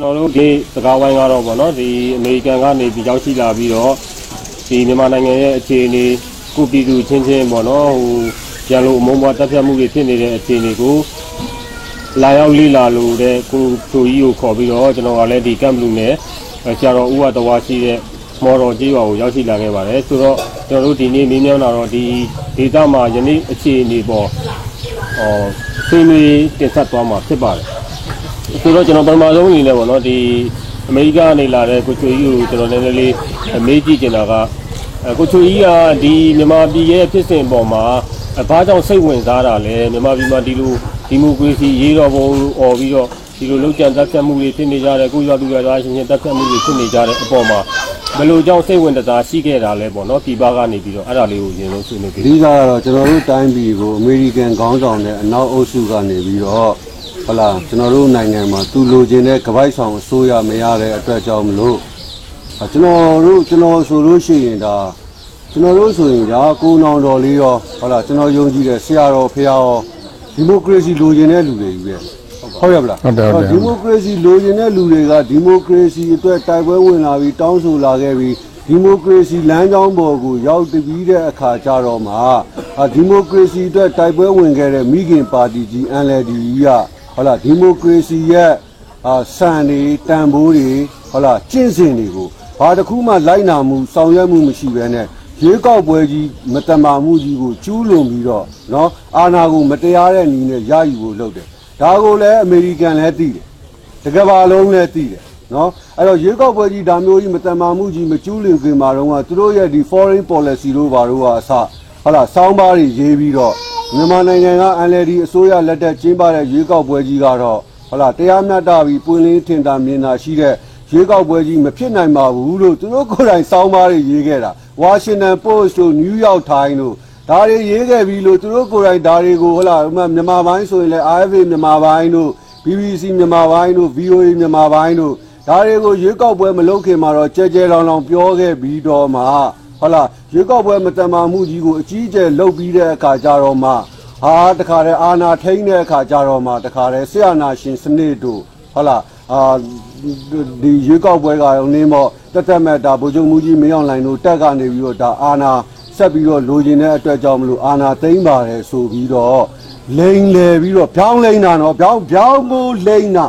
ကျွန်တော်တို့ဒီစကားဝိုင်းကတော့ဗောနော်ဒီအမေရိကန်ကနေပြီးရောက်ရှိလာပြီးတော့ဒီမြန်မာနိုင်ငံရဲ့အခြေအနေကုပြည်သူချင်းချင်းဗောနော်ဟိုပြန်လို့အမုန်းမွားတပ်ဖြတ်မှုတွေဖြစ်နေတဲ့အခြေအနေကိုလာရောက်လိလာလို့တဲ့ကိုသူကြီးကိုခေါ်ပြီးတော့ကျွန်တော်ကလည်းဒီကမ်ဘလူးနဲ့ဆရာတော်ဦးဝတဝါရှိတဲ့မော်တော်ကြီးရွာကိုရောက်ရှိလာခဲ့ပါတယ်ဆိုတော့ကျွန်တော်တို့ဒီနေ့မင်းများလာတော့ဒီဒေသမှာယနေ့အခြေအနေပေါ်ဟောဆွေးနွေးတင်ဆက်သွားမှာဖြစ်ပါတယ် ဆိုတော့ကျွန်တော်ပထမဆုံးအနေနဲ့ပေါ့နော်ဒီအမေရိကန်ကနေလာတဲ့ကိုချွေကြီးကိုကျွန်တော်နည်းနည်းလေးမေးကြည့်ချင်တာကအဲကိုချွေကြီးကဒီမြန်မာပြည်ရဲ့ဖြစ်စဉ်ပေါ်မှာအဲဘာကြောင့်စိတ်ဝင်စားတာလဲမြန်မာပြည်မှာဒီလိုဒီမိုကရေစီရေးတော်ပုံអော်ပြီးတော့ဒီလိုလောက်ကျန်တက်ဆက်မှုတွေဖြစ်နေကြတယ်ကိုရွာသူရွာသားရှင်ရှင်တက်ဆက်မှုတွေဖြစ်နေကြတဲ့အပေါ်မှာဘယ်လိုကြောင့်စိတ်ဝင်စားရှိခဲ့တာလဲပေါ့နော်ပြည်ပကနေပြီးတော့အဲ့ဒါလေးကိုရင်ဆုံးဆွေးနွေးအပေးဓိကကတော့ကျွန်တော်တို့တိုင်းပြည်ကိုအမေရိကန်ခေါင်းဆောင်တဲ့အနောက်အုပ်စုကနေပြီးတော့ ဟလာကျွန်တော်တို့နိုင်ငံမှာသူလိုချင်တဲ့ကပိုက်ဆောင်အစိုးရမရတဲ့အတွက်ကြောင့်မလို့အာကျွန်တော်တို့ကျွန်တော်ဆိုလို့ရှိရင်ဒါကျွန်တော်တို့ဆိုရင်ဒါကိုနောင်တော်လေးရောဟလာကျွန်တော်ယုံကြည်တဲ့ဆရာတော်ဖရာရောဒီမိုကရေစီလိုချင်တဲ့လူတွေကြီးပဲဟုတ်ရပလားဟုတ်တယ်ဟုတ်တယ်ဒီမိုကရေစီလိုချင်တဲ့လူတွေကဒီမိုကရေစီအတွက်တိုက်ပွဲဝင်လာပြီးတောင်းဆိုလာခဲ့ပြီးဒီမိုကရေစီလမ်းကြောင်းပေါ်ကိုရောက်တပြီးတဲ့အခါကျတော့မှအာဒီမိုကရေစီအတွက်တိုက်ပွဲဝင်ခဲ့တဲ့မိခင်ပါတီကြီး NLD ကြီးက ဟုတ်လားဒီမိုကရေစီရဲ့အာစံတွေတန်ဖိုးတွေဟုတ်လားကျင့်စဉ်တွေကိုဘာတစ်ခုမှလိုက်နာမှုဆောင်ရွက်မှုမရှိဘဲနဲ့ရွေးကောက်ပွဲကြီးမတမာမှုကြီးကိုကျူးလွန်ပြီးတော့เนาะအာဏာကိုမတရားတဲ့နည်းနဲ့ရယူဖို့လုပ်တယ်ဒါကိုလည်းအမေရိကန်လည်းသိတယ် တကဘာလုံးလည်းသိတယ်နော်အဲ့တော့ရွေးကောက်ပွဲကြီးဒါမျိုးကြီးမတန်မာမှုကြီးမကျူးလွန်ခင်မှာတော့ကသူတို့ရဲ့ဒီ foreign policy တို့ဘာတို့ကအစဟုတ်လားစောင်းပါးတွေရေးပြီးတော့ မြန်မာနိုင်ငံက NLD အစိုးရလက်ထက်ကျင်းပတဲ့ရွေးကောက်ပွဲကြီးကတော့ဟုတ်လားတရားမျှတပြီးပွင့်လင်းထင်သာမြင်သာရှိတဲ့ရွေးကောက်ပွဲကြီးမဖြစ်နိုင်ပါဘူးလို့သူတို့ကိုယ်တိုင်စောင်းပါးတွေရေးခဲ့တာ Washington Post တို့ New York Times တို့ဒါတွေရေးခဲ့ပြီးလို့သူတို့ကိုယ်တိုင်ဒါတွေကိုဟုတ်လားဥပမာမြန်မာပိုင်းဆိုရင်လည်း RFA မြန်မာပိုင်းတို့ BBC မြန်မာပိုင်းတို့ VOA မြန်မာပိုင်းတို့ဒါတွေကိုရွေးကောက်ပွဲမလုပ်ခင်မှာတော့ကြဲကြဲလောင်လောင်ပြောခဲ့ပြီးတော့မှ ဟုတ်လားရွေးကောက်ပွဲမတန်မာမှုကြီးကိုအကြီးအကျယ်လုပ်ပြီးတဲ့အခါကျတော့မှဟာတခါတည်းအာနာထိန်တဲ့အခါကျတော့မှတခါတည်းဆရာနာရှင်စနစ်တို့ဟုတ်လားအာဒီရွေးကောက်ပွဲကရောနေမော့တက်တက်မဲ့ဒါဗိုလ်ချုပ်မှုကြီးမင်းအောင်လှိုင်တို့တက်ကနေပြီးတော့ဒါအာနာဆက်ပြီးတော့လိုချင်တဲ့အတွက်ကြောင့်မလို့အာနာသိမ့်ပါတယ်ဆိုပြီးတော့လိန်လေပြီးတော့ဖြောင်းလိန်တာနော်ဖြောင်းဖြောင်းကိုလိန်တာ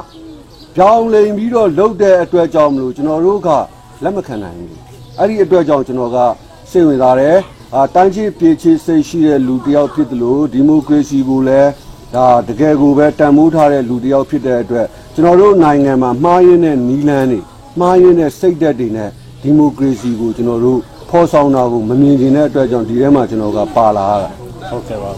ဖြောင်းလိန်ပြီးတော့လှုပ်တဲ့အတွက်ကြောင့်မလို့ကျွန်တော်တို့ကလက်မခံနိုင်ဘူး အဲ့ဒီအတွက်ကြောင့်ကျွန်တော်ကစိတ်ဝင်စားတယ်အာတိုင်းချစ်ပြေချစ်စိတ်ရှိတဲ့လူတစ်ယောက်ဖြစ်တယ်လို့ဒီမိုကရေစီကိုလည်းဒါတကယ်ကိုပဲတန်ဖိုးထားတဲ့လူတစ်ယောက်ဖြစ်တဲ့အတွက်ကျွန်တော်တို့နိုင်ငံမှာမှားရင်းတဲ့နီလန်းတွေမှားရင်းတဲ့စိတ်ဓာတ်တွေနဲ့ဒီမိုကရေစီကိုကျွန်တော်တို့ဖော်ဆောင်တာကိုမမြင်ကျင်တဲ့အတွက်ကြောင့်ဒီထဲမှာကျွန်တော်ကပါလာရတာဟုတ်ကဲ့ပါ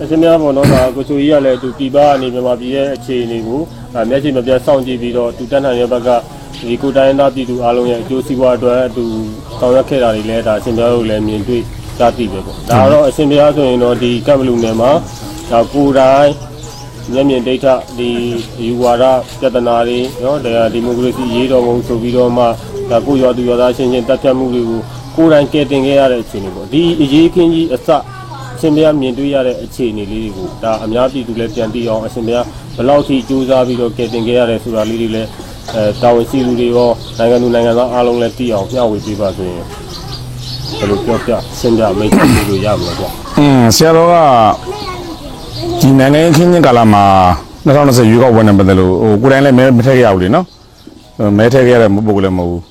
အရှင်များပေါ့နော်ဒါကိုချူကြီးကလည်းသူပြည်ပကနေမြန်မာပြည်ရဲ့အခြေအနေကိုဒါမျက်ခြေမပြတ်စောင့်ကြည့်ပြီးတော့သူတက်နိုင်တဲ့ဘက်က ဒီကိုတိုင်းသားပြည်သူအားလုံးရဲ့အကျိုးစီးပွားအတွက်သူဆောင်ရွက်ခဲ့တာတွေလည်းဒါအရှင်များတို့လည်းမြင်တွေ့ကြားသိပဲပေါ့ဒါကတော့အရှင်များဆိုရင်တော့ဒီကပ်ဘလူနယ်မှာဒါကိုတိုင်းမျက်မြင်ဒိဋ္ဌဒီယူဝါဒပြဿနာတွေနော်ဒါဒီမိုကရေစီရေးတော်ပုံဆိုပြီးတော့မှဒါကိုရွာသူရွာသားချင်းချင်းတပ်ဖြတ်မှုတွေကိုကိုယ်တိုင်ကယ်တင်ခဲ့ရတဲ့အခြေအနေပေါ့ဒီအရေးခင်းကြီးအစအရှင်ဘုရားမြင်တွေ့ရတဲ့အခြေအနေလေးတွေကိုဒါအများပြည်သူလည်းပြန်သိအောင်အရှင်ဘုရားဘယ်လောက်ထိကြိုးစားပြီးတော့ကယ်တင်ခဲ့ရတယ်ဆိုတာလေးတွေလည်း အဲတာဝန်ရှိသူတွေရောနိုင်ငံသူနိုင်ငံသားအားလုံးလည်းသိအောင်မျှဝေပေးပါဆိုရင်ဘယ်လိုပြောပြရှင်းပြမိတ်ဆက်ပေးလို့ရမလဲကွာอืมဆရာတော်ကဒီနိုင်ငံရေးချင်းချင်းကာလမှာ2020ရွေးကောက်ပွဲနဲ့ပတ်သက်လို့ဟိုကိုယ်တိုင်လည်းမဲမထည့်ခဲ့ရဘူးလေနော်ဟိုမဲထည့်ခဲ့ရတဲ့ပုံကလည်းမဟုတ်ဘူး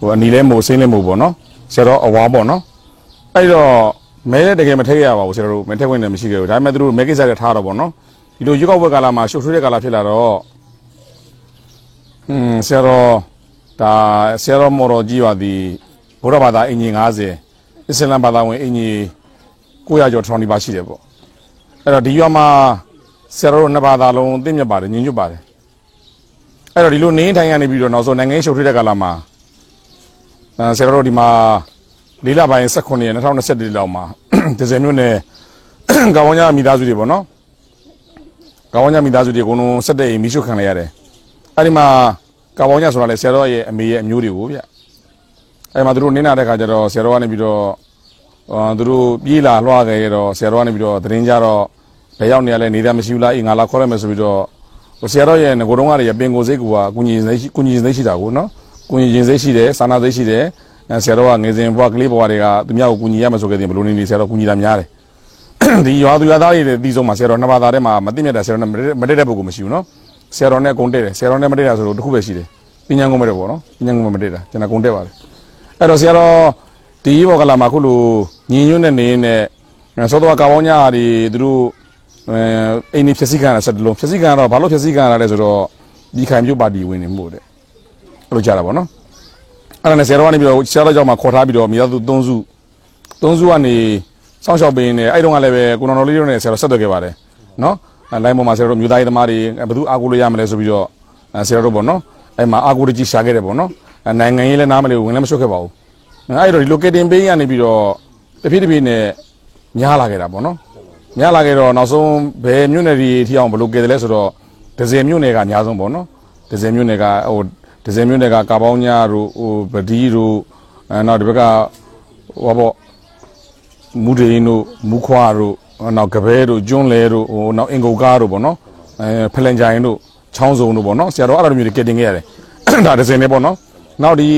ဟိုအနီလည်းမဟုတ်ဆင်းလည်းမဟုတ်ပေါ့နော်ဆရာတော်အဝါပေါ့နော်အဲ့တော့မဲလည်းတကယ်မထည့်ခဲ့ရပါဘူးဆရာတော်မဲထည့်ခွင့်လည်းမရှိခဲ့ဘူးဒါပေမဲ့သူတို့မဲကိစ္စတွေထားတော့ပေါ့နော်ဒီလိုရွေးကောက်ပွဲကာလမှာရှုပ်ထွေးတဲ့ကာလဖြစ်လာတော့ อืมဆရာတော်ဒါဆရာတော်မော်တော်ကြီးပါသည်ဘုရားဘာသာအင်ဂျင်90အစ္စလမ်ဘာသာဝင်အင်ဂျင်900ကျော်ထောင်ဒီပါရှိတယ်ပေါ့အဲ့တော့ဒီရွာမှာဆရာတော်တို့နှစ်ဘာသာလုံးသိမြတ်ပါတယ်ညီညွတ်ပါတယ်အဲ့တော့ဒီလိုနေထိုင်ရနေပြီးတော့နောက်ဆုံးနိုင်ငံရေးရှုပ်ထွေးတဲ့ကာလမှာအဲဆရာတော်တို့ဒီမှာလေးလပိုင်း18ရက်2021လောက်မှာဒီဇယ်မြို့နယ်ကောင်းဝညမိသားစုတွေပေါ့နော်ကောင်းဝညမိသားစုတွေအကုန်လုံးစက်တဲ့အိမ်မိရှုခံလိုက်ရတယ် အဲ့ဒီမှာကောင်းဝညဆိုတာလေဆရာတော်ရဲ့အမေရဲ့အမျိုးတွေကိုဗျအဲ့မှာသူတို့နင်းလာတဲ့ခါကျတော့ဆရာတော်ကနေပြီးတော့အာသူတို့ပြေးလာလွှားခဲ့ရတော့ဆရာတော်ကနေပြီးတော့သတင်းကြတော့ဘယ်ရောက်နေရလဲနေသားမရှိဘူးလားအေးငါလာခေါ်ရမယ်ဆိုပြီးတော့ဟဟိုဆရာတော်ရဲ့ငကိုတုံးကတွေပင်ကိုစိတ်ကူကကုညီစိတ်ရှိကုညီစိတ်ရှိတာကိုနော်ကုညီခြင်းစိတ်ရှိတယ်စာနာစိတ်ရှိတယ်အဲဆရာတော်ကငယ်စဉ်ဘဝကလေးဘဝတွေကသူများကိုကုညီရမယ်ဆိုခဲ့တယ်ဘယ်လိုနေနေဆရာတော်ကုညီတာများတယ်ဒီရွာသူရွာသားတွေတီးဆုံးမှာဆရာတော်နှစ်ပါးသားထဲမှာမသိမြတ်တာဆရာတော်နဲ့မတက်တဲ့ပုဂ္ဂိုလ်မရှိဘူးနော် ဆရာတော်နဲ့အကုန်တက်တယ်ဆရာတော်နဲ့မတက်တာဆိုတော့တစ်ခုပဲရှိတယ်ပညာကုန်းမတက်ပေါ့နော်ပညာကုန်းမတက်တာကျွန်တော်ကုန်တက်ပါတယ်အဲ့တော့ဆရာတော်ဒီဘောကလာမှာခုလိုညီညွတ်နေနေနဲ့သောတော်ကာပေါင်းညာတွေသူတို့အဲအိမ်နေဖြစ်စည်းခံရဆက်တလုံးဖြစ်စည်းခံရတော့ဘာလို့ဖြစ်စည်းခံရလဲဆိုတော့ဒီခိုင်ပြုတ်ပါတီဝင်နေမှုတဲ့အဲ့လိုကြတာပေါ့နော်အဲ့ဒါနဲ့ဆရာတော်ကနေပြီးတော့ဆရာတော်ကြောင့်မှခေါ်ထားပြီးတော့မိသားစု၃စု၃စုကနေစောင့်ရှောက်ပေးနေအဲ့တုန်းကလည်းပဲကိုတော်တော်လေးတို့နဲ့ဆရာတော်ဆက်သွယ်ခဲ့ပါတယ်နော် လိုင်းပေါ်မှာဆရာတော်မြို့သားရေးသမားတွေဘယ်သူအားကိုးလို့ရမလဲဆိုပြီးတော့ဆရာတော်ပေါ့နော်အဲ့မှာအားကိုးတကြီးရှာခဲ့တယ်ပေါ့နော်နိုင်ငံရေးလည်းနားမလဲဝင်လည်းမရှုပ်ခဲ့ပါဘူးအဲ့တော့ဒီ locating page ကနေပြီးတော့တဖြည်းတဖြည်းနဲ့များလာခဲ့တာပေါ့နော်များလာခဲ့တော့နောက်ဆုံးဘယ်မြို့နယ်တွေထိအောင်ဘယ်လိုကယ်တယ်လဲဆိုတော့ဒဇယ်မြို့နယ်ကအများဆုံးပေါ့နော်ဒဇယ်မြို့နယ်ကဟိုဒဇယ်မြို့နယ်ကကာပေါင်းညာတို့ဟိုဗဒီတို့အဲနောက်ဒီဘက်ကဟောပေါ့မူဒိန်တို့မူခွာတို့ နောက်ကပဲတို့ကျွန်းလဲတို့ဟိုနောက်အင်ကိုကားတို့ပေါ့နော်အဲဖလန်ကြိုင်တို့ချောင်းစုံတို့ပေါ့နော်ဆရာတော်အဲ့လိုမျိုးတွေကယ်တင်ခဲ့ရတယ်ဒါဒဇယ်နဲ့ပေါ့နော်နောက်ဒီ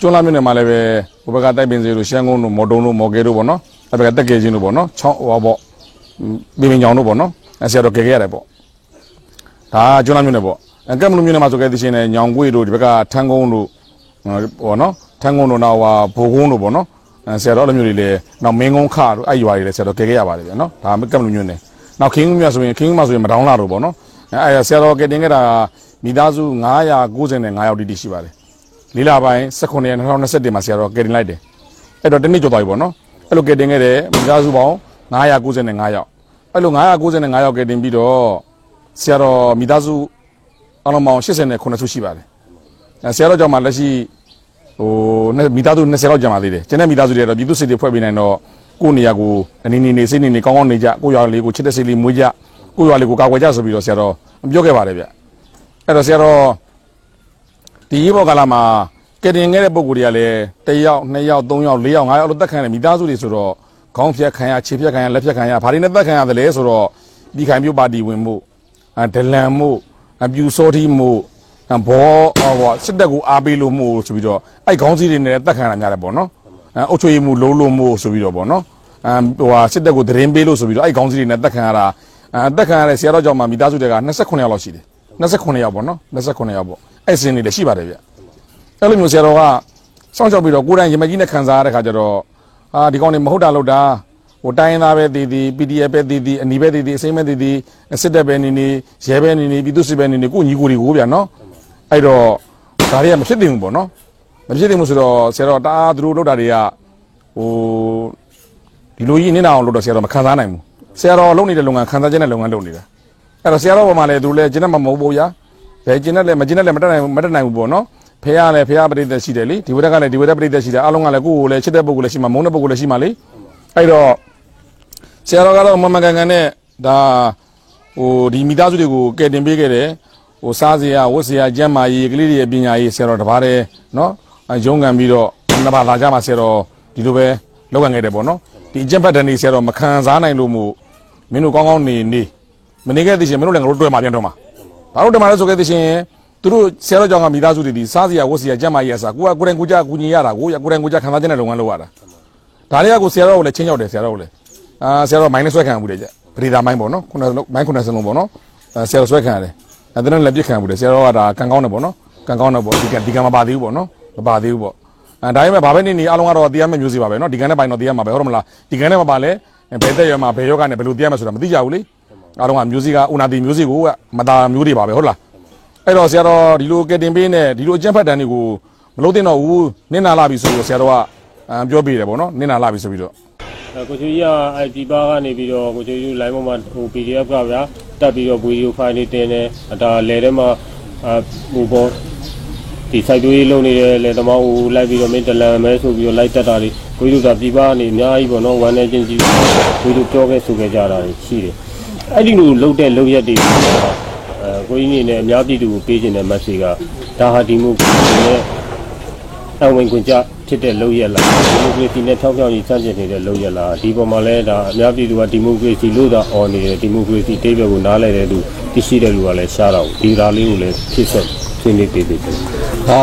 ကျွန်းလာမြို့နယ်မှာလည်းပဲဟိုဘက်ကတိုက်ပင်စေတို့ရှမ်းကုန်းတို့မော်တုံတို့မော်ကဲတို့ပေါ့နော်အဲ့ဘက်ကတက်ကေချင်းတို့ပေါ့နော်ချောင်းဟောပေါ့ပြင်ပင်ကြောင်တို့ပေါ့နော်အဲဆရာတော်ကယ်ခဲ့ရတယ်ပေါ့ဒါကျွန်းလာမြို့နယ်ပေါ့အဲကက်မလူမြို့နယ်မှာဆိုခဲ့တဲ့ရှင်နဲ့ညောင်ကွေးတို့ဒီဘက်ကထန်းကုန်းတို့ပေါ့နော်ထန်းကုန်းတို့နောက်ဟာဘိုကုန်းတို့ပေါ့နော်အဲ ဆရာတော်လိုမျိုးတွေလည်းနောက်မင်းကုန်းခတို့အဲ့ရွာတွေလည်းဆရာတော်ကယ်ခဲ့ရပါတယ်ဗျာနော်ဒါကက်မလူမြို့နယ်နောက်ခင်းကုန်းမြို့ဆိုရင်ခင်းကုန်းမှာဆိုရင်မတောင်းလာတို့ပေါ့နော်အဲအဲ့ဆရာတော်ကယ်တင်ခဲ့တာမိသားစု995ယောက်တိတိရှိပါတယ်လေးလပိုင်း19ရက်2021မှာဆရာတော်ကယ်တင်လိုက်တယ်အဲ့တော့တနည်းကြော်သွားပြီပေါ့နော်အဲ့လိုကယ်တင်ခဲ့တယ်မိသားစုပေါင်း995ယောက်အဲ့လို995ယောက်ကယ်တင်ပြီးတော့ဆရာတော်မိသားစုအလုံးပေါင်း89စုရှိပါတယ်အဲဆရာတော်ကြောင့်မှလက်ရှိ ဟိုမိသားစု20လောက်ကြာပါသေးတယ်ကျန်တဲ့မိသားစုတွေကတော့ပြည်သူစစ်တွေဖွဲ့ပေးနိုင်တော့ကိုယ့်နေရာကိုအနေနေနေစိတ်နေနေကောင်းကောင်းနေကြကိုယ့်ရွာလေးကိုချစ်တဲ့စိတ်လေးမွေးကြကိုယ့်ရွာလေးကိုကာကွယ်ကြဆိုပြီးတော့ဆရာတော်ပြောခဲ့ပါတယ်ဗျအဲ့တော့ဆရာတော်ဒီရေဘော်ကာလာမှာကယ်တင်ခဲ့တဲ့ပုံကိုယ်တွေကလည်းတစ်ယောက်နှစ်ယောက်သုံးယောက်လေးယောက်ငါးယောက်လို့တက်ခံတယ်မိသားစုတွေဆိုတော့ခေါင်းဖြတ်ခံရခြေဖြတ်ခံရလက်ဖြတ်ခံရဘာတွေနဲ့တက်ခံရတယ်လဲဆိုတော့ဒီခိုင်မျိုးပါတီဝင်မှုအဒလန်မှုအပြူစောတိမှု ဘောဟောစစ်တပ်ကိုအားပေးလို့မှုဆိုပြီးတော့အဲ့ခေါင်းစည်းတွေနဲ့တက်ခံရများတယ်ပေါ့နော်အအုတ်ချွေးမှုလုံးလုံးမှုဆိုပြီးတော့ပေါ့နော်အဟိုဟာစစ်တပ်ကိုသတင်းပေးလို့ဆိုပြီးတော့အဲ့ခေါင်းစည်းတွေနဲ့တက်ခံရတာအတက်ခံရတဲ့ဆရာတော်ကြောင့်မှမိသားစုတွေက29ယောက်လောက်ရှိတယ်29ယောက်ပေါ့နော်29ယောက်ပေါ့အဲ့စင်းတွေလည်းရှိပါတယ်ဗျအဲ့လိုမျိုးဆရာတော်ကစောင့်ရှောက်ပြီးတော့ကိုယ်တိုင်ရမကြီးနဲ့ခံစားရတဲ့ခါကျတော့အာဒီကောင်တွေမဟုတ်တာလို့တာဟိုတိုင်းရင်းသားပဲတည်တည် PDF ပဲတည်တည်အနီပဲတည်တည်အစိမ့်ပဲတည်တည်စစ်တပ်ပဲနေနေရဲပဲနေနေပြည်သူစစ်ပဲနေနေကိုညီကိုတွေကိုဗျာနော် အဲ့တော့ဒါတွေကမဖြစ်သင့်ဘူးပေါ့နော်မဖြစ်သင့်ဘူးဆိုတော့ဆရာတော်တအားသူတို့လုပ်တာတွေကဟိုဒီလိုကြီးနေတာအောင်လုပ်တော့ဆရာတော်မခံစားနိုင်ဘူးဆရာတော်လုပ်နေတဲ့လုပ်ငန်းခံစားချက်နဲ့လုပ်ငန်းလုပ်နေတာအဲ့တော့ဆရာတော်ပေါ်မှာလည်းသူလည်းကျင်းနဲ့မမဟုတ်ဘူးဗျာဘယ်ကျင်းနဲ့လည်းမကျင်းနဲ့လည်းမတက်နိုင်မတက်နိုင်ဘူးပေါ့နော်ဖះလည်းဖះပရိသတ်ရှိတယ်လေဒီဝရကလည်းဒီဝရပရိသတ်ရှိတယ်အားလုံးကလည်းကိုယ့်ကိုယ်လည်းချစ်တဲ့ပုဂ္ဂိုလ်လည်းရှိမှာမုန်းတဲ့ပုဂ္ဂိုလ်လည်းရှိမှာလေအဲ့တော့ဆရာတော်ကတော့မမကန်ကန်နဲ့ဒါဟိုဒီမိသားစုတွေကိုကယ်တင်ပေးခဲ့တယ် ဟိုစားစရာဝတ်စရာကျမ်းမာရေးကလေးတွေရဲ့ပညာရေးဆရာတော်တပါးတယ်နော်ရုံးကန်ပြီးတော့နှစ်ပါးလာကြမှာဆရာတော်ဒီလိုပဲလောက်ကန်ခဲ့တယ်ပေါ့နော်ဒီအကျင့်ဖတ်တန်နေဆရာတော်မခံစားနိုင်လို့မို့မင်းတို့ကောင်းကောင်းနေနေမနေခဲ့သေးရှင်မင်းတို့လည်းငါတို့တွေ့မှာပြန်တော့မှာဘာလို့တွေ့မှာလဲဆိုခဲ့သေးရှင်သူတို့ဆရာတော်ကြောင့်ကမိသားစုတွေဒီစားစရာဝတ်စရာကျမ်းမာရေးအစားကိုကကိုယ်တိုင်ကိုကြကူညီရတာကိုကိုယ်တိုင်ကိုကြခံစားခြင်းနဲ့လုပ်ငန်းလုပ်ရတာဒါတွေကကိုဆရာတော်ကိုလည်းချင်းရောက်တယ်ဆရာတော်ကိုလည်းအာဆရာတော်မိုင်းနဲ့ဆွဲခံမှုတွေကြပရိဒါမိုင်းပေါ့နော်ခုနကမိုင်းခုနစလုံးပေါ့နော်ဆရာတော်ဆွဲခံရတယ် အဲဒါနဲ့လည်းပြစ်ခံမှုတယ်ဆရာတော်ကဒါကန်ကောင်းတယ်ပေါ့နော်ကန်ကောင်းတယ်ပေါ့ဒီကဒီကမပါသေးဘူးပေါ့နော်မပါသေးဘူးပေါ့အဲဒါပေမဲ့ဘာပဲနေနေအားလုံးကတော့တရားမဲ့မျိုးစီပါပဲနော်ဒီကန်နဲ့ပိုင်းတော့တရားမှာပဲဟုတ်တယ်မလားဒီကန်နဲ့မပါလဲဘယ်သက်ရွယ်မှာဘယ်ယောဂနဲ့ဘယ်လိုတရားမဲ့ဆိုတာမသိကြဘူးလေအားလုံးကမျိုးစီကဥနာတိမျိုးစီကိုမတာမျိုးတွေပါပဲဟုတ်လားအဲ့တော့ဆရာတော်ဒီလိုကက်တင်ပေးနဲ့ဒီလိုအကျင့်ဖတ်တန်တွေကိုမလို့တင်တော့ဘူးနင်းနာလာပြီဆိုတော့ဆရာတော်ကပြောပြတယ်ပေါ့နော်နင်းနာလာပြီဆိုပြီးတော့ ကိုချူကြီးကအဲ့ဒီပါကနေပြီးတော့ကိုချူကြီး line ပေါ်မှာဟို PDF ကဗျာတက်ပြီးတော့ဗီဒီယိုဖိုင်လေးတင်တယ်ဒါလဲထဲမှာအဟိုပေါ်ဒီ site တွေလုံးနေတယ်လေတမောင်းဟိုလိုက်ပြီးတော့မင်းတလန်မဲဆိုပြီးတော့လိုက်တက်တာတွေကိုကြီးတို့ကပြပကနေအများကြီးပေါ့နော်ဝမ်းနေချင်းကြီးကိုကြီးတို့ပြောခဲ့ဆိုခဲ့ကြတာရှိတယ်အဲ့ဒီလိုလှုပ်တဲ့လှုပ်ရက်တွေအဲကိုကြီးနေနဲ့အများပြည်သူကိုပေးခြင်းတဲ့ message ကဒါဟာဒီမိုကရေစီနဲ့ အဝင်ခွင့်ကြဖြစ်တဲ့လောက်ရလားဒီမိုကရေစီနဲ့ထောက်ပြောင်ကြီးစတင်နေတဲ့လောက်ရလားဒီပေါ်မှာလဲဒါအများပြည်သူကဒီမိုကရေစီလို့သာအော်နေတယ်ဒီမိုကရေစီတိတ်ဘက်ကိုနားလဲတဲ့လူသိရှိတဲ့လူကလည်းရှားတော့ဒီဓာလေးကိုလည်းဖြစ်ဆက်ဆွေးနွေးပေးပေးတယ်ဒါ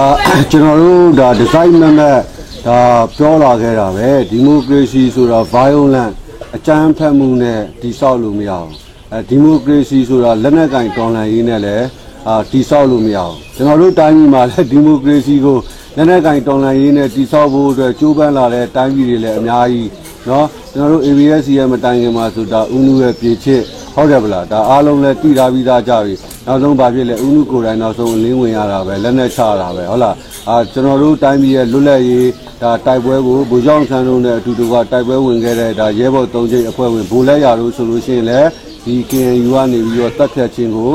ကျွန်တော်တို့ဒါဒီဇိုင်းမမတ်ဒါပြောလာခဲ့တာပဲဒီမိုကရေစီဆိုတာ violent အကြမ်းဖက်မှုနဲ့တိဆောက်လို့မရအောင်အဲဒီမိုကရေစီဆိုတာလက်နက်ကင်တော်လှန်ရေးနဲ့လည်းအာတိဆောက်လို့မရအောင်ကျွန်တော်တို့တိုင်းပြည်မှာလည်းဒီမိုကရေစီကို လက်နက်ကင်တော်လှန်ရေးနဲ့တိဆောက်ဖို့အတွက်ကြိုးပမ်းလာတဲ့တိုင်းပြည်တွေလည်းအများကြီးเนาะကျွန်တော်တို့ ABS ရဲ့မတိုင်ခင်မှာဆိုတာဥနုရဲ့ပြေချစ်ဟုတ်တယ်ဗလားဒါအားလုံးလည်းတည်ထားပြီးသားကြပြီနောက်ဆုံးဘာဖြစ်လဲဥနုကိုယ်တိုင်နောက်ဆုံးအလင်းဝင်ရတာပဲလက်နဲ့ချရတာပဲဟုတ်လားအာကျွန်တော်တို့တိုင်းပြည်ရဲ့လွတ်လပ်ရေးဒါတိုက်ပွဲကိုဗိုလ်ချုပ်ဆန်းတို့နဲ့အတူတူကတိုက်ပွဲဝင်ခဲ့တဲ့ဒါရဲဘော်၃ချိန်အဖွဲ့ဝင်ဗိုလ်လက်ရတို့ဆိုလို့ရှိရင်လည်းဒီ KNU ကနေပြီးတော့တပ်ဖြတ်ခြင်းကို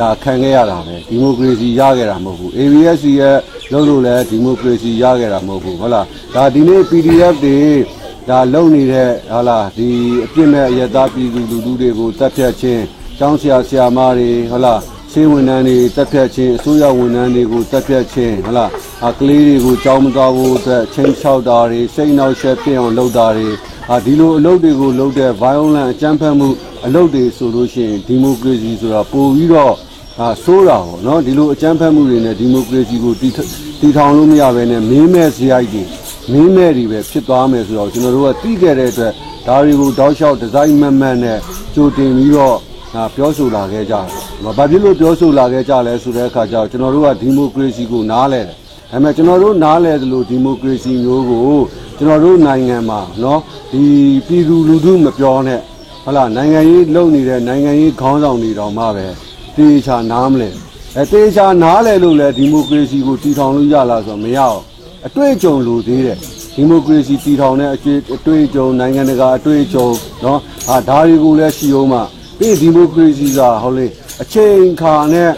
ဒါခံခဲ့ရတာပဲဒီမိုကရေစီရခဲ့တာမဟုတ်ဘူး ABS ရဲ့လုံးလို့လည်းဒီမိုကရေစီရခဲ့တာမဟုတ်ဘူးဟုတ်လားဒါဒီနေ့ PDF တွေဒါလုံနေတဲ့ဟာလာဒီအပြစ်မဲ့အယက်သားပြည်သူလူထုတွေကိုတပ်ဖြတ်ခြင်းကျောင်းဆရာဆရာမတွေဟုတ်လားစေဝန်ထမ်းတွေတပ်ဖြတ်ခြင်းအစိုးရဝန်ထမ်းတွေကိုတပ်ဖြတ်ခြင်းဟုတ်လားအခလေးတွေကိုကြောင်းမသွားဖို့အတွက်ချင်းချောက်တာတွေစိတ်နှောက်ယှက်ဖြစ်အောင်လုပ်တာတွေဟာဒီလိုအလုပ်တွေကိုလုပ်တဲ့ violence အကြမ်းဖက်မှုအလုပ်တွေဆိုလို့ရှိရင်ဒီမိုကရေစီဆိုတာပိုပြီးတော့ အာဆိုးတာပေါ့နော်ဒီလိုအကြမ်းဖက်မှုတွေနဲ့ဒီမိုကရေစီကိုတည်ထောင်လို့မရဘဲနဲ့မင်းမဲ့စရိုက်တွေမင်းမဲ့တွေပဲဖြစ်သွားမယ်ဆိုတော့ကျွန်တော်တို့ကသိခဲ့တဲ့အတွက်ဒါတွေကိုတောက်လျှောက်ဒီဇိုင်းမှန်မှန်နဲ့ကြိုတင်ပြီးတော့ဒါပြောဆိုလာခဲ့ကြတယ်။ဘာဖြစ်လို့ပြောဆိုလာခဲ့ကြလဲဆိုတဲ့အခါကျတော့ကျွန်တော်တို့ကဒီမိုကရေစီကိုနားလဲတယ်။ဒါပေမဲ့ကျွန်တော်တို့နားလဲသလိုဒီမိုကရေစီမျိုးကိုကျွန်တော်တို့နိုင်ငံမှာနော်ဒီပြည်သူလူထုမပြောနဲ့ဟလာနိုင်ငံရေးလုပ်နေတဲ့နိုင်ငံရေးခေါင်းဆောင်တွေတောင်မှပဲ တေချာနားမလဲအဲတေချာနားလဲလို့လဲဒီမိုကရေစီကိုတည်ထောင်လို့ရလားဆိုတော့မရအောင်အတွေ့အကြုံလိုသေးတယ်ဒီမိုကရေစီတည်ထောင်တဲ့အတွေ့အတွေ့အကြုံနိုင်ငံတကာအတွေ့အကြုံเนาะဟာဒါတွေကိုလည်းရှိအောင်မှပြီးဒီမိုကရေစီကဟုတ်လေအချိန်ခါနဲ့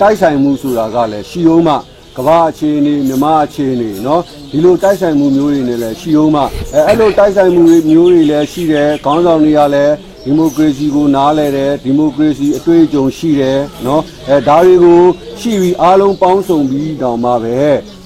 တိုက်ဆိုင်မှုဆိုတာကလည်းရှိအောင်မှကမ္ဘာအခြေအနေမြန်မာအခြေအနေเนาะဒီလိုတိုက်ဆိုင်မှုမျိုးတွေနဲ့လည်းရှိအောင်မှအဲအဲ့လိုတိုက်ဆိုင်မှုတွေမျိုးတွေလည်းရှိတယ်ခေါင်းဆောင်တွေကလည်း ဒီမိုကရေစီကိုနားလဲတယ်ဒီမိုကရေစီအတွေ့အကြုံရှိတယ်နော်အဲဒါတွေကိုရှိပြီးအားလုံးပေါင်းစုံပြီးတောင်မှပဲ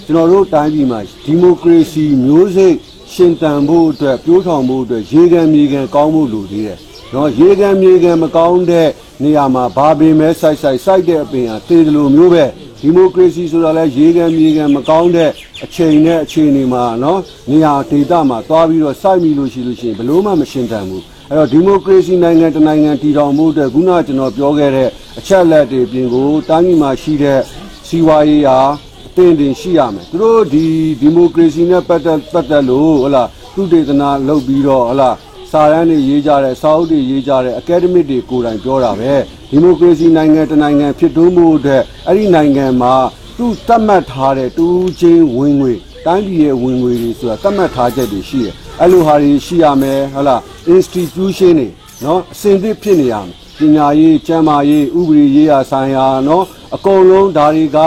ကျွန်တော်တို့တိုင်းပြည်မှာဒီမိုကရေစီမျိုးစိတ်ရှင်သန်ဖို့အတွက်ပြိုးထောင်ဖို့အတွက်ရေကံမြေကံကောင်းဖို့လိုသေးတယ်နော်ရေကံမြေကံမကောင်းတဲ့နေရာမှာဘာပင်မဲစိုက်စိုက်စိုက်တဲ့အပင်ဟာတည်တယ်လို့မျိုးပဲဒီမိုကရေစီဆိုတာလဲရေကံမြေကံမကောင်းတဲ့အချိန်နဲ့အချိန်တွေမှာနော်နေရာဒေသမှာသွားပြီးတော့စိုက်မိလို့ရှိလို့ရှိရင်ဘလို့မှမရှင်သန်ဘူး အဲ့တော့ဒီမိုကရေစီနိုင်ငံတစ်နိုင်ငံတည်ထောင်မှုအတွက်ခုနကကျွန်တော်ပြောခဲ့တဲ့အချက်လက်တွေပြင်ကိုတိုင်းပြည်မှာရှိတဲ့စီးပွားရေးဟာအတင်းတင်ရှိရမယ်သူတို့ဒီဒီမိုကရေစီနဲ့ပတ်သက်ပတ်သက်လို့ဟလာသူတေသနာလုပ်ပြီးတော့ဟလာစာရန်တွေရေးကြတဲ့စာအုပ်တွေရေးကြတဲ့အကယ်ဒမစ်တွေကိုယ်တိုင်ပြောတာပဲဒီမိုကရေစီနိုင်ငံတစ်နိုင်ငံဖြစ်ထွန်းမှုအတွက်အဲ့ဒီနိုင်ငံမှာသူသတ်မှတ်ထားတဲ့တူးချင်းဝင်ငွေတိုင်းပြည်ရဲ့ဝင်ငွေတွေဆိုတာသတ်မှတ်ထားချက်တွေရှိတယ် အဲ့လိုဟာတွေရှိရမယ်ဟလာ institution တွေနော်အစဉ်သစ်ဖြစ်နေရမယ်ပညာရေးကျန်းမာရေးဥပဒေရေးရာဆိုင်ရာနော်အကုန်လုံးဒါတွေက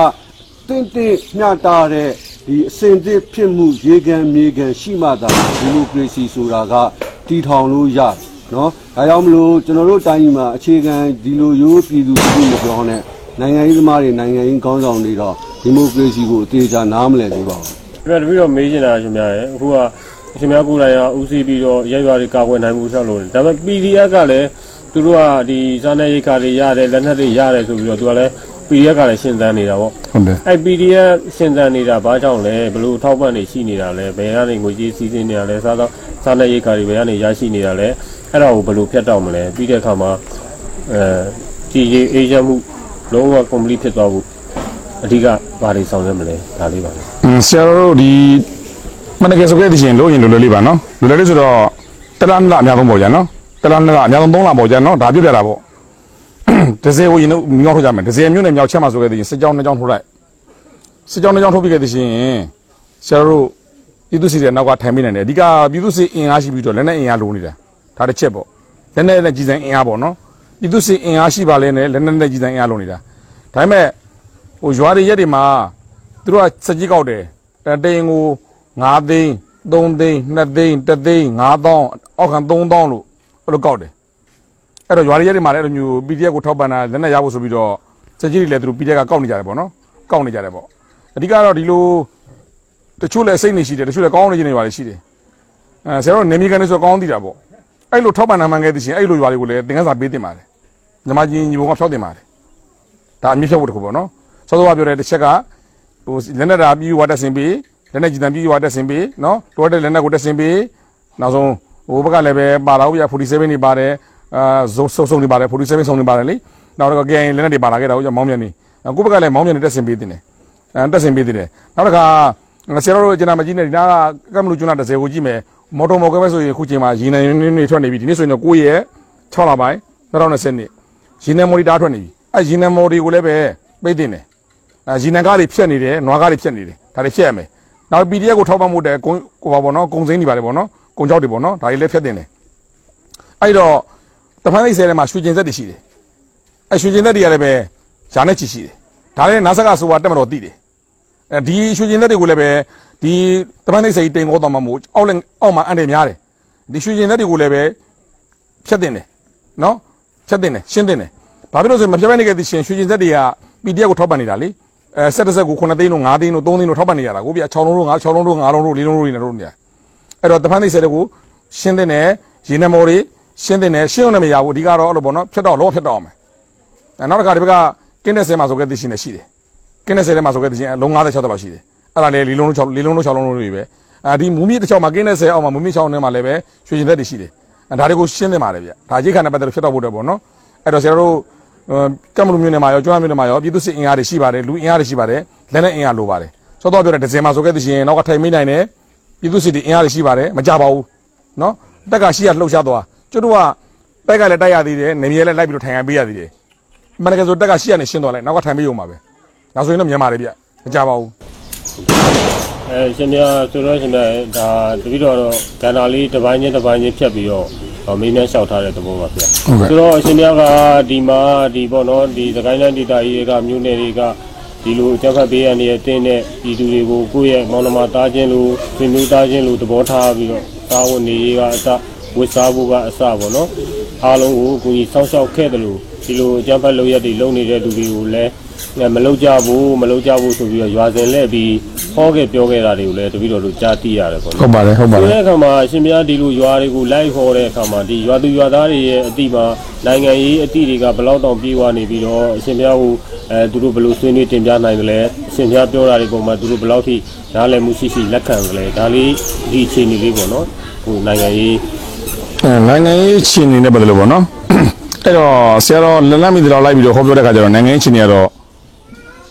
တင့်တင့်မျှတာတဲ့ဒီအစဉ်သစ်ဖြစ်မှုရေကန်မြေကန်ရှိမှသာဒီမိုကရေစီဆိုတာကတည်ထောင်လို့ရတယ်နော်ဒါကြောင့်မလို့ကျွန်တော်တို့တိုင်းပြည်မှာအခြေခံဒီလိုရိုးပြည်သူလူထုမပြောနဲ့နိုင်ငံရေးသမားတွေနိုင်ငံရေးခေါင်းဆောင်တွေတော့ဒီမိုကရေစီကိုအသေးချာနားမလည်သေးပါဘူးဒါပေမဲ့တပည့်တော့မေးချင်တာရှင်များရဲ့အခုကအ ရှင်များကိုယ်တိုင်ကဦးစီးပြီးတော့ရက်ရွာတွေကာကွယ်နိုင်မှုဆောက်လို့ဒါပေမဲ့ PDF ကလည်းသူတို့ကဒီစားနေရိတ်ခါတွေရတယ်လက်နက်တွေရတယ်ဆိုပြီးတော့သူကလည်း PDF ကလည်းရှင်းတန်းနေတာပေါ့ဟုတ်တယ်အဲ့ PDF ရှင်းတန်းနေတာဘာကြောင့်လဲဘလို့ထောက်ပံ့နေရှိနေတာလဲဘယ်ကနေငွေကြေးစီးဆင်းနေတာလဲစားတော့စားနေရိတ်ခါတွေဘယ်ကနေရရှိနေတာလဲအဲ့ဒါကိုဘလို့ဖြတ်တောက်မလဲပြီးတဲ့အခါမှာအဲကြည်ရေးအေဂျင့်မှုလုံးဝ complete ဖြစ်သွားဖို့အဓိကဘာတွေဆောင်ရွက်မလဲဒါလေးပါလေอืมဆရာတို့ဒီ မနက်ကေဆိုခဲ့တဲ့ရှင်လို့ရင်လိုလိုလေးပါနော်လိုလိုလေးဆိုတော့တလားနှစ်လအများဆုံးပေါ့ကြာနော်တလားနှစ်လအများဆုံးသုံးလပေါ့ကြာနော်ဒါပြပြတာပေါ့ဒဇယ်ကိုရင်တော့မြောက်ထုတ်ကြမယ်ဒဇယ်မျိုးနဲ့မြောက်ချက်မှာဆိုခဲ့တဲ့ရှင်စစ်ကြောင်းနှစ်ကြောင်းထုတ်လိုက်စစ်ကြောင်းနှစ်ကြောင်းထုတ်ပြီးခဲ့တဲ့ရှင်ဆရာတို့ပြည်သူစီတဲ့နောက်ကထိုင်မိနေတယ်အဓိကပြည်သူစီအင်အားရှိပြီးတော့လက်နဲ့အင်အားလိုနေတာဒါတစ်ချက်ပေါ့လက်နဲ့နဲ့ကြီးဆိုင်အင်အားပေါ့နော်ပြည်သူစီအင်အားရှိပါလဲနဲ့လက်နဲ့နဲ့ကြီးဆိုင်အင်အားလိုနေတာဒါပေမဲ့ဟိုရွာတွေရက်တွေမှာသူတို့ကစက်ကြီးကောက်တယ်တတိန်ကို 9သိန်း3သိန်း2သိန်း1သိန်း9000အောက်ခံ3000လို့အဲ့လိုကောက်တယ်အဲ့တော့ရွာရဲတွေမှာလည်းအဲ့လိုမျိုး PDF ကိုထောက်ပံ့တာလက်နဲ့ရဖို့ဆိုပြီးတော့စက်ကြီးတွေလည်းသူတို့ PDF ကကောက်နေကြတယ်ပေါ့နော်ကောက်နေကြတယ်ပေါ့အဓိကတော့ဒီလိုတချို့လည်းစိတ်နေရှိတယ်တချို့လည်းကောင်းနေခြင်းတွေပါလေရှိတယ်အဲဆရာတို့နေမီကန်နေဆိုကောင်းသိတာပေါ့အဲ့လိုထောက်ပံ့နာမှန်ခဲ့သိချင်းအဲ့လိုရွာတွေကိုလည်းသင်ခန်းစာပေးတင်ပါတယ်ညီမကြီးညီဘုံကဖြောက်တင်ပါတယ်ဒါအမြင့်ဖြောက်ဖို့တခုပေါ့နော်စောစောကပြောတဲ့တစ်ချက်ကဟိုလက်နဲ့တာပြီးဝါတက်စင်ပြီး လက်နဲ့ကြည်တံပြီးဝါတက်စင်ပြီးနော်တိုးတဲ့လက်နဲ့ကိုတက်စင်ပြီးနောက်ဆုံးဟိုဘက်ကလည်းပဲပါလာဦးပြ47နေပါတယ်အာဇုံစုံစုံနေပါတယ်47စုံနေပါတယ်လေနောက်တော့ gain လက်နဲ့တွေပါလာခဲ့တာဦးမောင်းမြန်နေကိုဘက်ကလည်းမောင်းမြန်နေတက်စင်ပြီးတင်တယ်အဲတက်စင်ပေးသေးတယ်နောက်တစ်ခါဆရာတို့ကျွန်တော်မကြည့်နဲ့ဒီနားကကမ္မလူကျွန်းတာတစ်စဲကိုကြည့်မယ်မော်တော်မော်ကပဲဆိုရင်ခုချိန်မှာရေနံနေထွက်နေပြီဒီနေ့ဆိုရင်တော့9ရက်6လပိုင်း2020နှစ်ရေနံမော်ဒီတာထွက်နေပြီအဲရေနံမော်ဒီကိုလည်းပဲပိတ်တင်တယ်အဲရေနံကားတွေဖြတ်နေတယ်နွားကားတွေဖြတ်နေတယ်ဒါတွေဖြတ်ရမယ် နောက် PDF ကိုထောက်ပံ့မှုတဲ့ကုန်းကိုပါပေါ့နော်ကုန်းစိမ်းတွေပါတယ်ပေါ့နော်ကုန်းကြောက်တွေပေါ့နော်ဒါတွေလည်းဖြတ်တင်တယ်အဲ့တော့တဖန်အိတ်ဆဲထဲမှာရွှေကျင်ဆက်တွေရှိတယ်အဲရွှေကျင်ဆက်တွေကလည်းပဲဈာနဲ့ချီရှိတယ်ဒါလည်းနာဆက်ကဆိုတာတက်မတော်သိတယ်အဲဒီရွှေကျင်သက်တွေကိုလည်းပဲဒီတပန်းသိစိတ်တိမ်ခေါ်တော့မှမို့အောက်လည်းအောက်မှာအန်တယ်များတယ်ဒီရွှေကျင်သက်တွေကိုလည်းပဲဖြတ်တင်တယ်နော်ဖြတ်တင်တယ်ရှင်းတင်တယ်ဘာဖြစ်လို့ဆိုမဖြတ်ဘဲနေခဲ့တဲ့ရှင်ရွှေကျင်သက်တွေက PDF ကိုထောက်ပံ့နေတာလေ အဲဆက်တစ်ဆက်ကို9သိန်းတို့9သိန်းတို့3သိန်းတို့ထောက်ပံ့နေရတာကိုပြ6လုံးတို့9 6လုံးတို့9လုံးတို့4လုံးတို့နေတို့နေအဲ့တော့တပန်းသိစိတ်တွေကိုရှင်းတင်တယ်ရေနမော်တွေရှင်းတင်တယ်ရှင်းအောင်လည်းမရဘူးအဓိကတော့အဲ့လိုပေါ့နော်ဖြတ်တော့လောဖြတ်တော့အောင်မယ်အဲနောက်တစ်ခါဒီဘက်ကကင်းတဲ့ဆဲမှာဆိုခဲ့တဲ့ရှင်လည်းရှိတယ်ကင်းတဲ့ဆဲထဲမှာဆိုခဲ့တဲ့ရှင်အလုံး56တောက်ရှိတယ်အဲ့ဒါလေလီလုံး6လီလုံး6လုံးတွေပဲအာဒီမူမီတစ်ချောင်းမှာကင်းတဲ့ဆဲအောက်မှာမူမီ6ထဲမှာလည်းပဲရွှေရှင်သက်တွေရှိတယ်ဒါတွေကိုရှင်းနေပါတယ်ဗျဒါရိတ်ခါနဲ့ပတ်သက်လို့ဖြစ်တော့ဖို့တော့ပေါ့နော်အဲ့တော့ဆရာတို့ ကမ်မလူမျိုးနဲ့မှာရောကျွမ်းမျိုးနဲ့မှာရောပြည်သူစစ်အင်အားတွေရှိပါတယ်လူအင်အားတွေရှိပါတယ်လက်နဲ့အင်အားလိုပါတယ်စောတော့ပြောတဲ့ဒဇင်မှာဆိုခဲ့တဲ့ရှင်နောက်ကထိုင်မိနိုင်တယ်ပြည်သူစစ်တွေအင်အားတွေရှိပါတယ်မကြပါဘူးနော်တက်ကရှိရလှုပ်ရှားသွားကျွတ်တို့ကတက်ကလည်းတိုက်ရသေးတယ်နေမြေလည်းလိုက်ပြီးတော့ထိုင်ရပေးရသေးတယ်မနက်ကဆိုတက်ကရှိရနေရှင်းသွားလိုက်နောက်ကထိုင်ပေးရုံပါပဲနောက်ဆိုရင်တော့မြန်မာတွေဗျမကြပါဘူးအဲရှင်ပြဆိုတော့ရှင်ပြဒါတပိတော့တော့ကန္တာလေးတစ်ပိုင်းချင်းတစ်ပိုင်းချင်းဖြတ်ပြီးတော့ဟော မင်းများလျှောက်ထားတဲ့သဘောပါဗျဟုတ်ကဲ့ဆိုတော့ရှင်ပြကဒီမှာဒီပေါ့နော်ဒီသခိုင်းလန်းဒေတာကြီးတွေကမြို့နယ်တွေကဒီလိုအကြက်ဖက်ပေးရနေတဲ့တင်းတဲ့ဒီသူတွေကိုကိုယ့်ရဲ့မောင်နှမသားချင်းလိုဆွေမျိုးသားချင်းလိုသဘောထားပြီးတော့တာဝန်နေရေးကအစဝစ်စားဖို့ကအစပေါ့နော်အားလုံးကိုကိုကြီးစောင့်ရှောက်ခဲ့တယ်လို့ဒီလိုအကြက်ဖက်လုပ်ရက်တွေလုပ်နေတဲ့လူတွေကိုလည်း မလုပ်ကြဘူးမလုပ်ကြဘူးဆိုပြီးတော့ရွာစင်လဲပြီးဟောခဲ့ပြောခဲ့တာတွေကိုလည်းတပည့်တော်တို့ကြားသိရတယ်ပေါ့နော်ဟုတ်ပါတယ်ဟုတ်ပါတဆိုယ်တဲ့အခါမှာအရှင်ဘုရားဒီလိုရွာတွေကိုလိုက်ခေါ်တဲ့အခါမှာဒီရွာသူရွာသားတွေရဲ့အတိမှာနိုင်ငံရေးအတိတွေကဘယ်လောက်တောင်ပြေးဝနေပြီးတော့အရှင်ဘုရားကိုအဲသူတို့ဘယ်လိုဆွေးနွေးတင်ပြနိုင်ကြလဲအရှင်ဘုရားပြောတာတွေပုံမှာသူတို့ဘယ်လောက်ထိနားလည်မှုရှိရှိလက်ခံကြလဲဒါလေးဒီအခြေအနေလေးပေါ့နော်ဟိုနိုင်ငံရေးအဲနိုင်ငံရေးချင်းနေနဲ့ပတ်သက်လို့ပေါ့နော်အဲ့တော့ဆရာတော်လက်လက်မိတတော်လိုက်ပြီးတော့ဟောပြောတဲ့ခါကျတော့နိုင်ငံရေးချင်းနေကတော့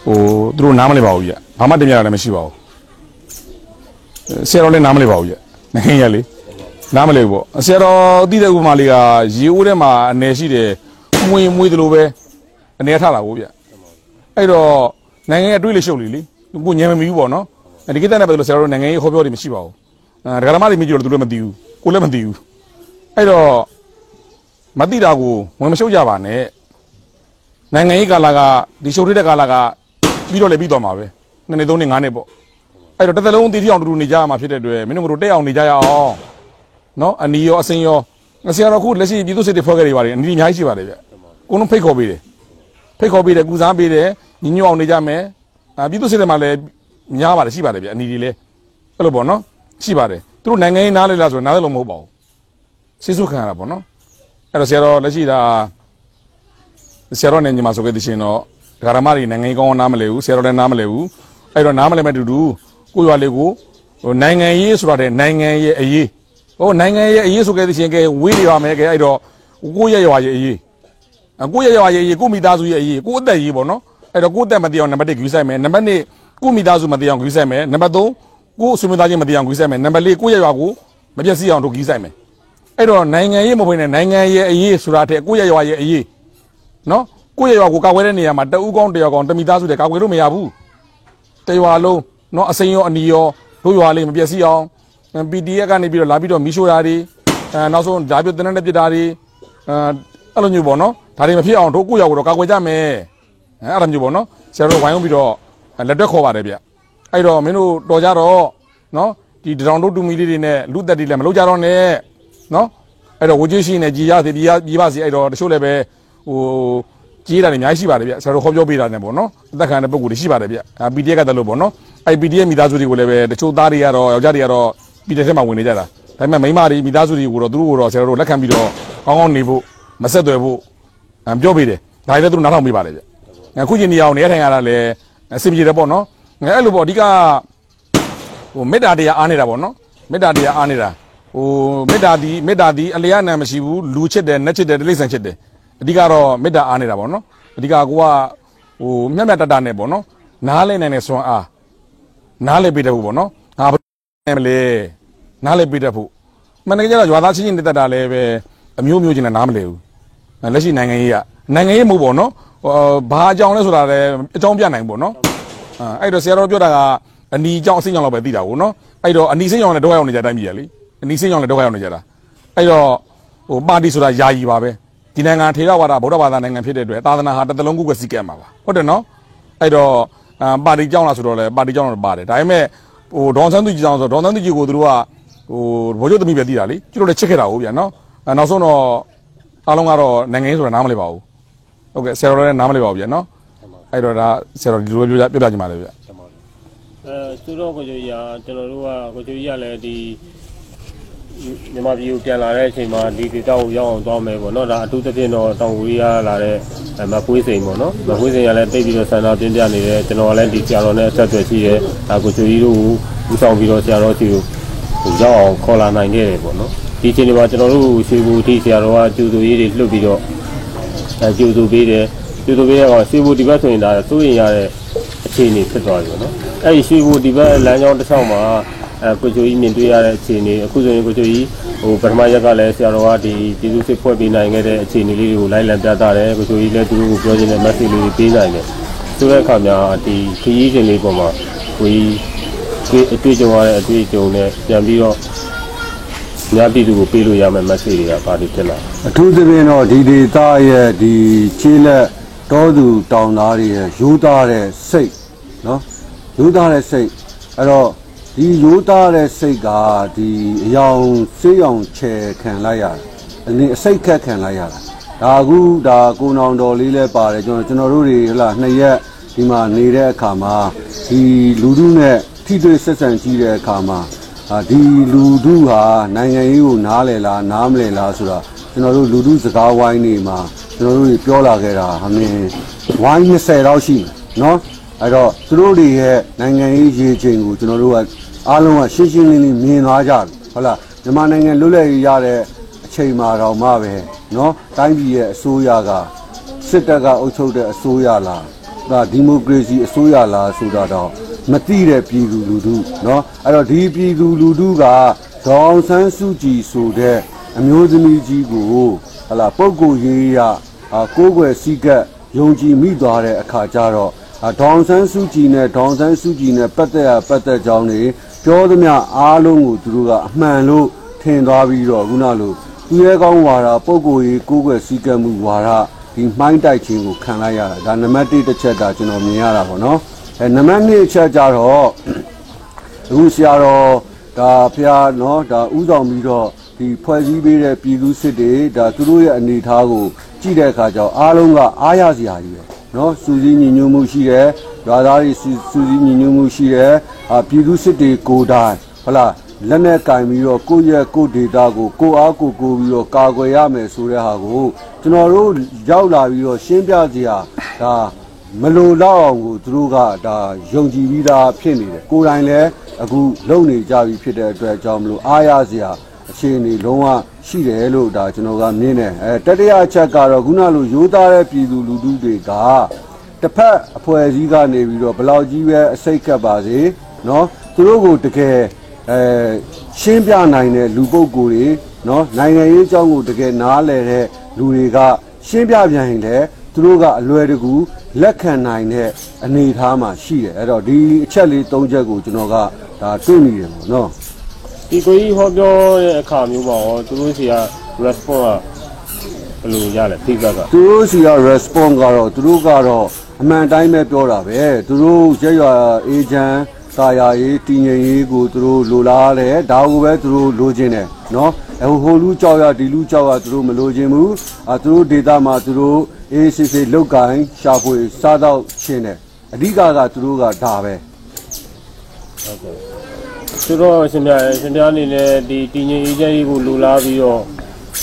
ဟိုသူတို့နားမလည်ပါဘူးဗျဘာမှတင်ပြတာလည်းမရှိပါဘူးအဲဆရာတော်လည်းနားမလည်ပါဘူးဗျနိုင်ငံရေးကလေနားမလည်ဘူးပေါ့ဆရာတော်သိတဲ့ဥပမာလေးကရေအိုးထဲမှာအနေရှိတယ်မွေမွေတယ်လို့ပဲအနေထလာဘူးဗျအဲ့တော့နိုင်ငံရေးအတွေ့အလေရှုပ်လေလေကိုညံမမီဘူးပေါ့နော်အဲဒီကိစ္စနဲ့ပတ်သက်လို့ဆရာတော်နိုင်ငံရေးဟောပြောတယ်မရှိပါဘူးအဲဒကာမတွေမိကြလို့သူတို့မသိဘူးကိုလည်းမသိဘူးအဲ့တော့မတိတာကိုဝင်မရှုပ်ကြပါနဲ့နိုင်ငံရေးကာလကဒီရှုပ်ထတဲ့ကာလက ပြီးတော့လည်းပြီးသွားမှာပဲနှစ်နှစ်သုံးနှစ်ငါးနှစ်ပေါ့အဲ့တော့တစ်သက်လုံးတည်ထီအောင်တူတူနေကြရမှာဖြစ်တဲ့အတွက်မင်းတို့တို့တက်အောင်နေကြရအောင်နော်အနီရောအစင်ရောဆရာတော်ခုလက်ရှိပြည်သူစစ်တွေဖွဲ့ခဲ့တွေပါတယ်အနီအများကြီးရှိပါတယ်ဗျကိုလုံးဖိတ်ခေါ်ပေးတယ်ဖိတ်ခေါ်ပေးတယ်ကုစားပေးတယ်ညီညွတ်အောင်နေကြမယ်အာပြည်သူစစ်တွေမှာလည်းများပါတယ်ရှိပါတယ်ဗျအနီတွေလည်းအဲ့လိုပေါ့နော်ရှိပါတယ်သူတို့နိုင်ငံရေးနားလေလားဆိုတော့နားလည်းလို့မဟုတ်ပါဘူးစိစုခံရတာပေါ့နော်အဲ့တော့ဆရာတော်လက်ရှိဒါဆရာတော်နဲ့ညီမဆိုခဲ့တဲ့ရှင်တော့ ဒကာရမတွေနိုင်ငံရေးကောင်းအောင်နားမလဲဘူးဆရာတော်လည်းနားမလဲဘူးအဲ့တော့နားမလဲမဲ့တူတူကိုရွာလေးကိုဟိုနိုင်ငံရေးဆိုတာတဲ့နိုင်ငံရဲ့အရေးဟိုနိုင်ငံရဲ့အရေးဆိုခဲ့တဲ့ရှင်ကဲဝေးနေပါမယ်ကဲအဲ့တော့ကိုရဲ့ရွာရဲ့အရေးအကိုရဲ့ရွာရဲ့အရေးကိုမိသားစုရဲ့အရေးကိုအသက်ရေးပေါ့နော်အဲ့တော့ကိုအသက်မတည်အောင်နံပါတ်1ဂယူဆိုင်မယ်နံပါတ်2ကိုမိသားစုမတည်အောင်ဂယူဆိုင်မယ်နံပါတ်3ကိုဆွေမျိုးသားချင်းမတည်အောင်ဂယူဆိုင်မယ်နံပါတ်4ကိုရဲ့ရွာကိုမပြည့်စည်အောင်တို့ဂယူဆိုင်မယ်အဲ့တော့နိုင်ငံရေးမဟုတ်ဘဲနဲ့နိုင်ငံရဲ့အရေးဆိုတာတဲ့ကိုယ့်ရဲ့ရွာရဲ့အရေးနော် ကိုယ့်ရဲ့ရွာကိုကာကွယ်တဲ့နေရာမှာတအူးကောင်းတယောက်ကောင်းတမိသားစုတွေကာကွယ်လို့မရဘူးတရွာလုံးနော်အစိမ်းရောအနီရောတို့ရွာလေးမပြည့်စည်အောင် PDF ကနေပြီးတော့လာပြီးတော့မီးရှို့တာတွေအဲနောက်ဆုံးဓာပြတင်တဲ့ပြစ်တာတွေအဲအဲ့လိုမျိုးပေါ့နော်ဒါတွေမဖြစ်အောင်တို့ကိုယ့်ရွာကိုတော့ကာကွယ်ကြမယ်အဲအဲ့လိုမျိုးပေါ့နော်ဆရာတို့ဝိုင်းဝန်းပြီးတော့လက်တွက်ခေါ်ပါတယ်ဗျအဲ့တော့မင်းတို့တော်ကြတော့နော်ဒီဒရောင်တို့တူမီလေးတွေနဲ့လူသက်တွေလည်းမလုပ်ကြတော့နဲ့နော်အဲ့တော့ဝကြီးရှိနေကြည်ရစီပြပြပါစီအဲ့တော့တချို့လည်းပဲဟို ကြီးတာတွေအများကြီးရှိပါတယ်ဗျဆရာတို့ခေါ်ပြောပေးတာနဲ့ပေါ့နော်အသက်ခံတဲ့ပုံကိုယ်တွေရှိပါတယ်ဗျအာ PDF ကတည်းလို့ပေါ့နော်အဲ့ PDF မိသားစုတွေကိုလည်းပဲတချို့သားတွေကတော့ယောက်ျားတွေကတော့ပြည်တဲ့ထဲမှာဝင်နေကြတာဒါပေမဲ့မိန်းမတွေမိသားစုတွေကိုတော့သူတို့ကိုတော့ဆရာတို့လက်ခံပြီးတော့ကောင်းကောင်းနေဖို့မဆက်သွယ်ဖို့အမ်ပြောပေးတယ်ဒါလည်းသူတို့နားထောင်ပေးပါတယ်ဗျအခုချိန်ဒီအောင်နေထိုင်ရတာလည်းအဆင်ပြေတယ်ပေါ့နော်အဲ့လိုပေါ့အဓိကဟိုမေတ္တာတရားအားနေတာပေါ့နော်မေတ္တာတရားအားနေတာဟိုမေတ္တာဒီမေတ္တာဒီအလျားနာမရှိဘူးလူချစ်တယ်နတ်ချစ်တယ်တိရစ္ဆာန်ချစ်တယ် အဓိကတော့မေတ္တာအားနေတာပေါ့နော်အဓိကကိုကဟိုမြတ်မြတ်တတနဲ့ပေါ့နော်နားလဲနိုင်တဲ့စွမ်းအားနားလဲပေးတတ်ဖို့ပေါ့နော်ငါဘယ်နဲ့မလဲနားလဲပေးတတ်ဖို့မန်နေဂျာကရွာသားချင်းချင်းတက်တာလည်းပဲအမျိုးမျိုးချင်းနဲ့နားမလဲဘူးလက်ရှိနိုင်ငံရေးကနိုင်ငံရေးမဟုတ်ပေါ့နော်ဟိုဘာအကြောင်းလဲဆိုတာလည်းအကြောင်းပြနိုင်ပေါ့နော်အဲ့တော့ဆရာတော်ပြောတာကအနီအကြောင်းအစိမ်းကြောင်းလောက်ပဲသိတာကိုနော်အဲ့တော့အနီစိမ်းကြောင်းနဲ့ဒုက္ခရောက်နေကြတိုင်းပြည်ရလေအနီစိမ်းကြောင်းနဲ့ဒုက္ခရောက်နေကြတာအဲ့တော့ဟိုပါတီဆိုတာယာယီပါပဲ ဒီနိုင်ငံထေရဝါဒဗုဒ္ဓဘာသာနိုင်ငံဖြစ်တဲ့အတွက်သာသနာဟာတစ်သလုံးကုကစီကဲမှာပါဟုတ်တယ်နော်အဲ့တော့အာပါတီကြောင်းလားဆိုတော့လေပါတီကြောင်းတော့ပါတယ်ဒါပေမဲ့ဟိုဒေါန်ဆန်းသူကြီးကြောင်းဆိုဒေါန်ဆန်းသူကြီးကိုသူတို့ကဟိုဘိုးချုပ်သမီးပဲသိတာလေကျွတ်တော့ချစ်ခဲ့တာဟုတ်ဗျာနော်အဲနောက်ဆုံးတော့အားလုံးကတော့နိုင်ငံရေးဆိုတာနားမလည်ပါဘူးဟုတ်ကဲ့ဆရာတော်လည်းနားမလည်ပါဘူးဗျာနော်အဲ့တော့ဒါဆရာတော်ဒီလိုပြောပြပြချင်ပါလေဗျာအဲသူတို့ကိုကြိုကြီးကကျွန်တော်တို့ကကိုကြိုကြီးကလည်းဒီ မြန်မာပြည်ကိုပြန်လာတဲ့အချိန်မှာဒီဒေသကိုရောက်အောင်သွားမယ်ပေါ့နော်ဒါအထူးသဖြင့်တော့တောင်ကိုရီးယားလာတဲ့မကွေးစိန်ပေါ့နော်မကွေးစိန်ကလည်းတိတ်ပြီးတော့ဆန္ဒပြင်းပြနေတယ်ကျွန်တော်ကလည်းဒီဆရာတော်နဲ့အဆက်အသွယ်ရှိတယ်ဒါကိုကြိုကြီးတို့ကိုဦးဆောင်ပြီးတော့ဆရာတော်စီကိုရောက်အောင်ခေါ်လာနိုင်ခဲ့တယ်ပေါ့နော်ဒီအချိန်ဒီမှာကျွန်တော်တို့ရွှေဘူတိဆရာတော်ကကျူသူရေးတွေလှုပ်ပြီးတော့အဲကျူသူပေးတယ်ကျူသူပေးရတော့ရွှေဘူဒီဘက်ဆိုရင်ဒါစိုးရင်ရတဲ့အခြေအနေဖြစ်သွားပြီပေါ့နော်အဲ့ဒီရွှေဘူဒီဘက်လမ်းကြောင်းတစ်လျှောက်မှာ အဲကိုချိုကြီးမြင်တွေ့ရတဲ့အခြေအနေအခုဆိုရင်ကိုချိုကြီးဟိုပထမရက်ကလည်းဆရာတော်ကဒီကျေးဇူးစစ်ဖွဲ့ပေးနိုင်ခဲ့တဲ့အခြေအနေလေးတွေကိုလိုက်လံပြသတယ်ကိုချိုကြီးလည်းသူတို့ကိုပြောချင်တဲ့ message လေးတွေပေးနိုင်တယ်ဆိုတဲ့အခါမှာဒီခရီးစဉ်လေးပေါ်မှာကိုကြီးအတွေ့အကြုံရတဲ့အတွေ့အကြုံနဲ့ပြန်ပြီးတော့ညပြည်သူကိုပေးလို့ရမယ့် message တွေကဘာတွေဖြစ်လာအထူးသဖြင့်တော့ဒီဒေသရဲ့ဒီခြေလက်တောသူတောင်သားတွေရဲ့ရိုးသားတဲ့စိတ်နော်ရိုးသားတဲ့စိတ်အဲ့တော့ ဒီရိုးသားတဲ့စိတ်ကဒီအယောင်စေးအောင်ချယ်ခံလိုက်ရတယ်အနည်းအစိတ်ခက်ခံလိုက်ရတာဒါအခုဒါကိုနောင်တော်လေးလဲပါတယ်ကျွန်တော်ကျွန်တော်တို့တွေဟလာနှစ်ရက်ဒီမှာနေတဲ့အခါမှာဒီလူထုနဲ့ထိတွေ့ဆက်ဆံကြည့်တဲ့အခါမှာအာဒီလူထုဟာနိုင်ငံရေးကိုနားလည်လားနားမလည်လားဆိုတာကျွန်တော်တို့လူထုစကားဝိုင်းနေမှာကျွန်တော်တို့တွေပြောလာခဲ့တာအမင်းဝိုင်း20လောက်ရှိမယ်နော်အဲ့တော့သူတို့တွေရဲ့နိုင်ငံရေးရေချိန်ကိုကျွန်တော်တို့က အားလုံးကရှင်းရှင်းလင်းလင်းမြင်သွားကြပြီဟုတ်လားမြန်မာနိုင်ငံလွတ်လပ်ရေးရတဲ့အချိန်မှာတော့မှပဲနော်တိုင်းပြည်ရဲ့အစိုးရကစစ်တပ်ကအုပ်ချုပ်တဲ့အစိုးရလားဒါဒီမိုကရေစီအစိုးရလားဆိုတာတော့မသိတဲ့ပြည်သူလူထုเนาะအဲ့တော့ဒီပြည်သူလူထုကဒေါအောင်ဆန်းစုကြည်ဆိုတဲ့အမျိုးသမီးကြီးကိုဟလာပုဂ္ဂိုလ်ရေးရအာကိုးကွယ်စည်းကပ်ယုံကြည်မိသွားတဲ့အခါကျတော့အာဒေါအောင်ဆန်းစုကြည်နဲ့ဒေါအောင်ဆန်းစုကြည်နဲ့ပတ်သက်ရပတ်သက်ကြောင်းတွေ ပြောသမျှအားလုံးကိုသူတို့ကအမှန်လို့ထင်သွားပြီးတော့ခုနလိုသူရဲကောင်းဝါဒပုဂ္ဂိုလ်ရေးကိုးကွယ်စည်းကပ်မှုဝါဒဒီမှိုင်းတိုက်ခြင်းကိုခံလိုက်ရတာဒါနံပါတ်1တစ်ချက်ဒါကျွန်တော်မြင်ရတာပေါ့နော်အဲနံပါတ်2အချက်ကြတော့အခုဆရာတော်ဒါဖျားနော်ဒါဥဆောင်ပြီးတော့ဒီဖွဲ့စည်းပေးတဲ့ပြည်သူစစ်တွေဒါသူတို့ရဲ့အနေအထားကိုကြည့်တဲ့အခါကျတော့အားလုံးကအားရစရာကြီးပဲနော်စူးစီးညီညွတ်မှုရှိတယ် ရွာသားတွေစူးစူးစီးညီညွတ်မှုရှိတယ်အာပြည်သူစစ်တွေကိုယ်တိုင်ဟုတ်လားလက်နဲ့ကင်ပြီးတော့ကိုယ့်ရဲ့ကိုယ်ဒေတာကိုကိုယ်အားကိုယ်ကိုယ်ပြီးတော့ကာကွယ်ရမယ်ဆိုတဲ့ဟာကိုကျွန်တော်တို့ရောက်လာပြီးတော့ရှင်းပြစရာဒါမလိုတော့အောင်ကိုသူတို့ကဒါယုံကြည်ပြီးသားဖြစ်နေတယ်ကိုယ်တိုင်လည်းအခုလုံနေကြပြီဖြစ်တဲ့အတွက်ကြောင့်မလို့အားရစရာအခြေအနေလုံးဝရှိတယ်လို့ဒါကျွန်တော်ကမြင်တယ်အဲတတိယအချက်ကတော့ခုနလိုရိုးသားတဲ့ပြည်သူလူထုတွေက တစ်ဖက်အဖွဲ့အစည်းကနေပြီးတော့ဘယ်လောက်ကြီးပဲအစိတ်ကပ်ပါစေเนาะသူတို့ကိုတကယ်အဲရှင်းပြနိုင်တဲ့လူပုဂ္ဂိုလ်တွေเนาะနိုင်ငံရေးအကြောင်းကိုတကယ်နားလည်တဲ့လူတွေကရှင်းပြပြန်ရင်လည်းသူတို့ကအလွယ်တကူလက်ခံနိုင်တဲ့အနေအထားမှာရှိတယ်အဲ့တော့ဒီအချက်လေး၃ချက်ကိုကျွန်တော်ကဒါတွေ့မိတယ်ပေါ့နော် ဒီကိုကြီးဟောပြောတဲ့အခါမျိုးမှာရောသူတို့စီက response ကဘယ်လိုရလဲ feedback က သူတို့စီက response ကတော့သူတို့ကတော့ အမှန်တိုင်းပဲပြောတာပဲသူတို့ရက်ရွာအေဂျန်တာယာရေးတည်ငြိမ်ရေးကိုသူတို့လိုလားတယ်ဒါကိုပဲသူတို့လိုချင်တယ်နော်အဟိုလူကြောက်ရဒီလူကြောက်ရသူတို့မလိုချင်ဘူးအသူတို့ဒေတာမှာသူတို့အေးစစ်စစ်လောက်ကင်ရှာဖွေစားတော့ချင်းတယ်အဓိကကသူတို့ကဒါပဲဟုတ်ကဲ့သူတို့ရှင်ပြရှင်ပြအနေနဲ့ဒီတည်ငြိမ်အေဂျန်ရေးကိုလိုလားပြီးတော့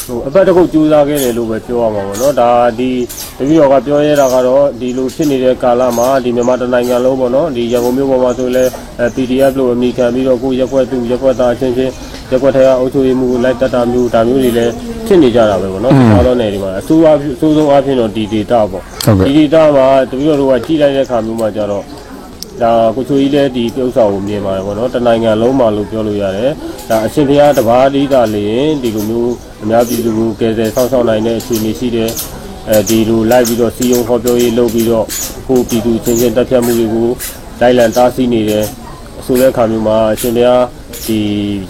ဟိုအပတ်တစ်ခုကြိုးစားခဲ့တယ်လို့ပဲပြောရမှာပေါ့နော်ဒါဒီတပည့်တော်ကပြောရတာကတော့ဒီလိုဖြစ်နေတဲ့ကာလမှာဒီမြန်မာတိုင်းနိုင်ငံလုံးပေါ့နော်ဒီရန်ကုန်မြို့ပေါ်မှာဆိုလဲအဲ PDF လို့အမိခံပြီးတော့ကိုရက်ွက်သူရက်ွက်သားချင်းချင်းရက်ွက်ထဲကအုပ်ချုပ်ရေးမှုလိုက်တတ်တာမျိုးဒါမျိုးတွေလည်းဖြစ်နေကြတာပဲပေါ့နော်ဒီလိုနေဒီမှာအဆိုးအအဆိုးဆုံးအဖြစ်တော့ဒီ data ပေါ့ဟုတ်ကဲ့ဒီ data မှာတပည့်တော်တို့ကကြည့်လိုက်တဲ့အခါမျိုးမှာကျတော့ ဒါကိုချိုကြီးလည်းဒီပြုတ်ဆောင်ကိုမြင်ပါတယ်ပေါ့နော်တနိုင်ငံလုံးမှာလို့ပြောလို့ရတယ်ဒါအရှင်ဘုရားတပါးဒီတာလျင်ဒီလိုမျိုးအများပြည်သူကိုကယ်ဆယ်ဆောက်ရှောက်နိုင်တဲ့အခြေအနေရှိတယ်အဲဒီလိုလိုက်ပြီးတော့စီယုံခေါ်ပြောရေးလုပ်ပြီးတော့ကိုပြည်သူချင်းချင်းတက်ဖြတ်မှုတွေကိုလိုက်လံတားဆီးနေတယ်ဆိုတဲ့အခါမျိုးမှာအရှင်ဘုရားဒီ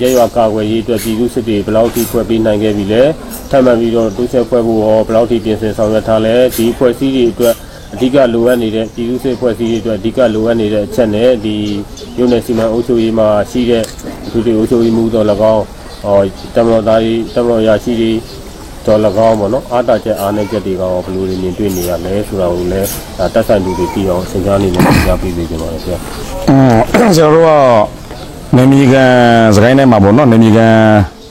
ရဲရွာကာကွယ်ရေးအတွက်ပြည်သူစစ်တွေဘယ်လောက်ထိဖွဲ့ပေးနိုင်ခဲ့ပြီလဲထပ်မံပြီးတော့တိုးချက်ဖွဲ့ဖို့ရောဘယ်လောက်ထိပြင်ဆင်ဆောင်ရွက်ထားလဲဒီဖွဲ့စည်းတွေအတွက် အဓိကလိုအပ်နေတဲ့ပြည်သူ့စစ်ဖွဲ့စည်းရေးအတွက်အဓိကလိုအပ်နေတဲ့အချက်နဲ့ဒီရုံနယ်စီမံအုပ်ချုပ်ရေးမှာရှိတဲ့ဒီလိုအုပ်ချုပ်ရေးမှုတော်၎င်းဟောတမတော်သားကြီးတမတော်ရရှိတွေတော်၎င်းပေါ့နော်အားတာချက်အားနဲ့ချက်တွေကရောဘယ်လိုတွေမြင်တွေ့နေရလဲဆိုတာကိုလည်းဒါတက်ဆိုင်သူတွေပြီးအောင်စဉ်းစားနေနေကြားပြီးပြီကျွန်တော်တို့ပြောอืมကျွန်တော်တို့ကနေမီကန်စကိုင်းထဲမှာပေါ့နော်နေမီကန်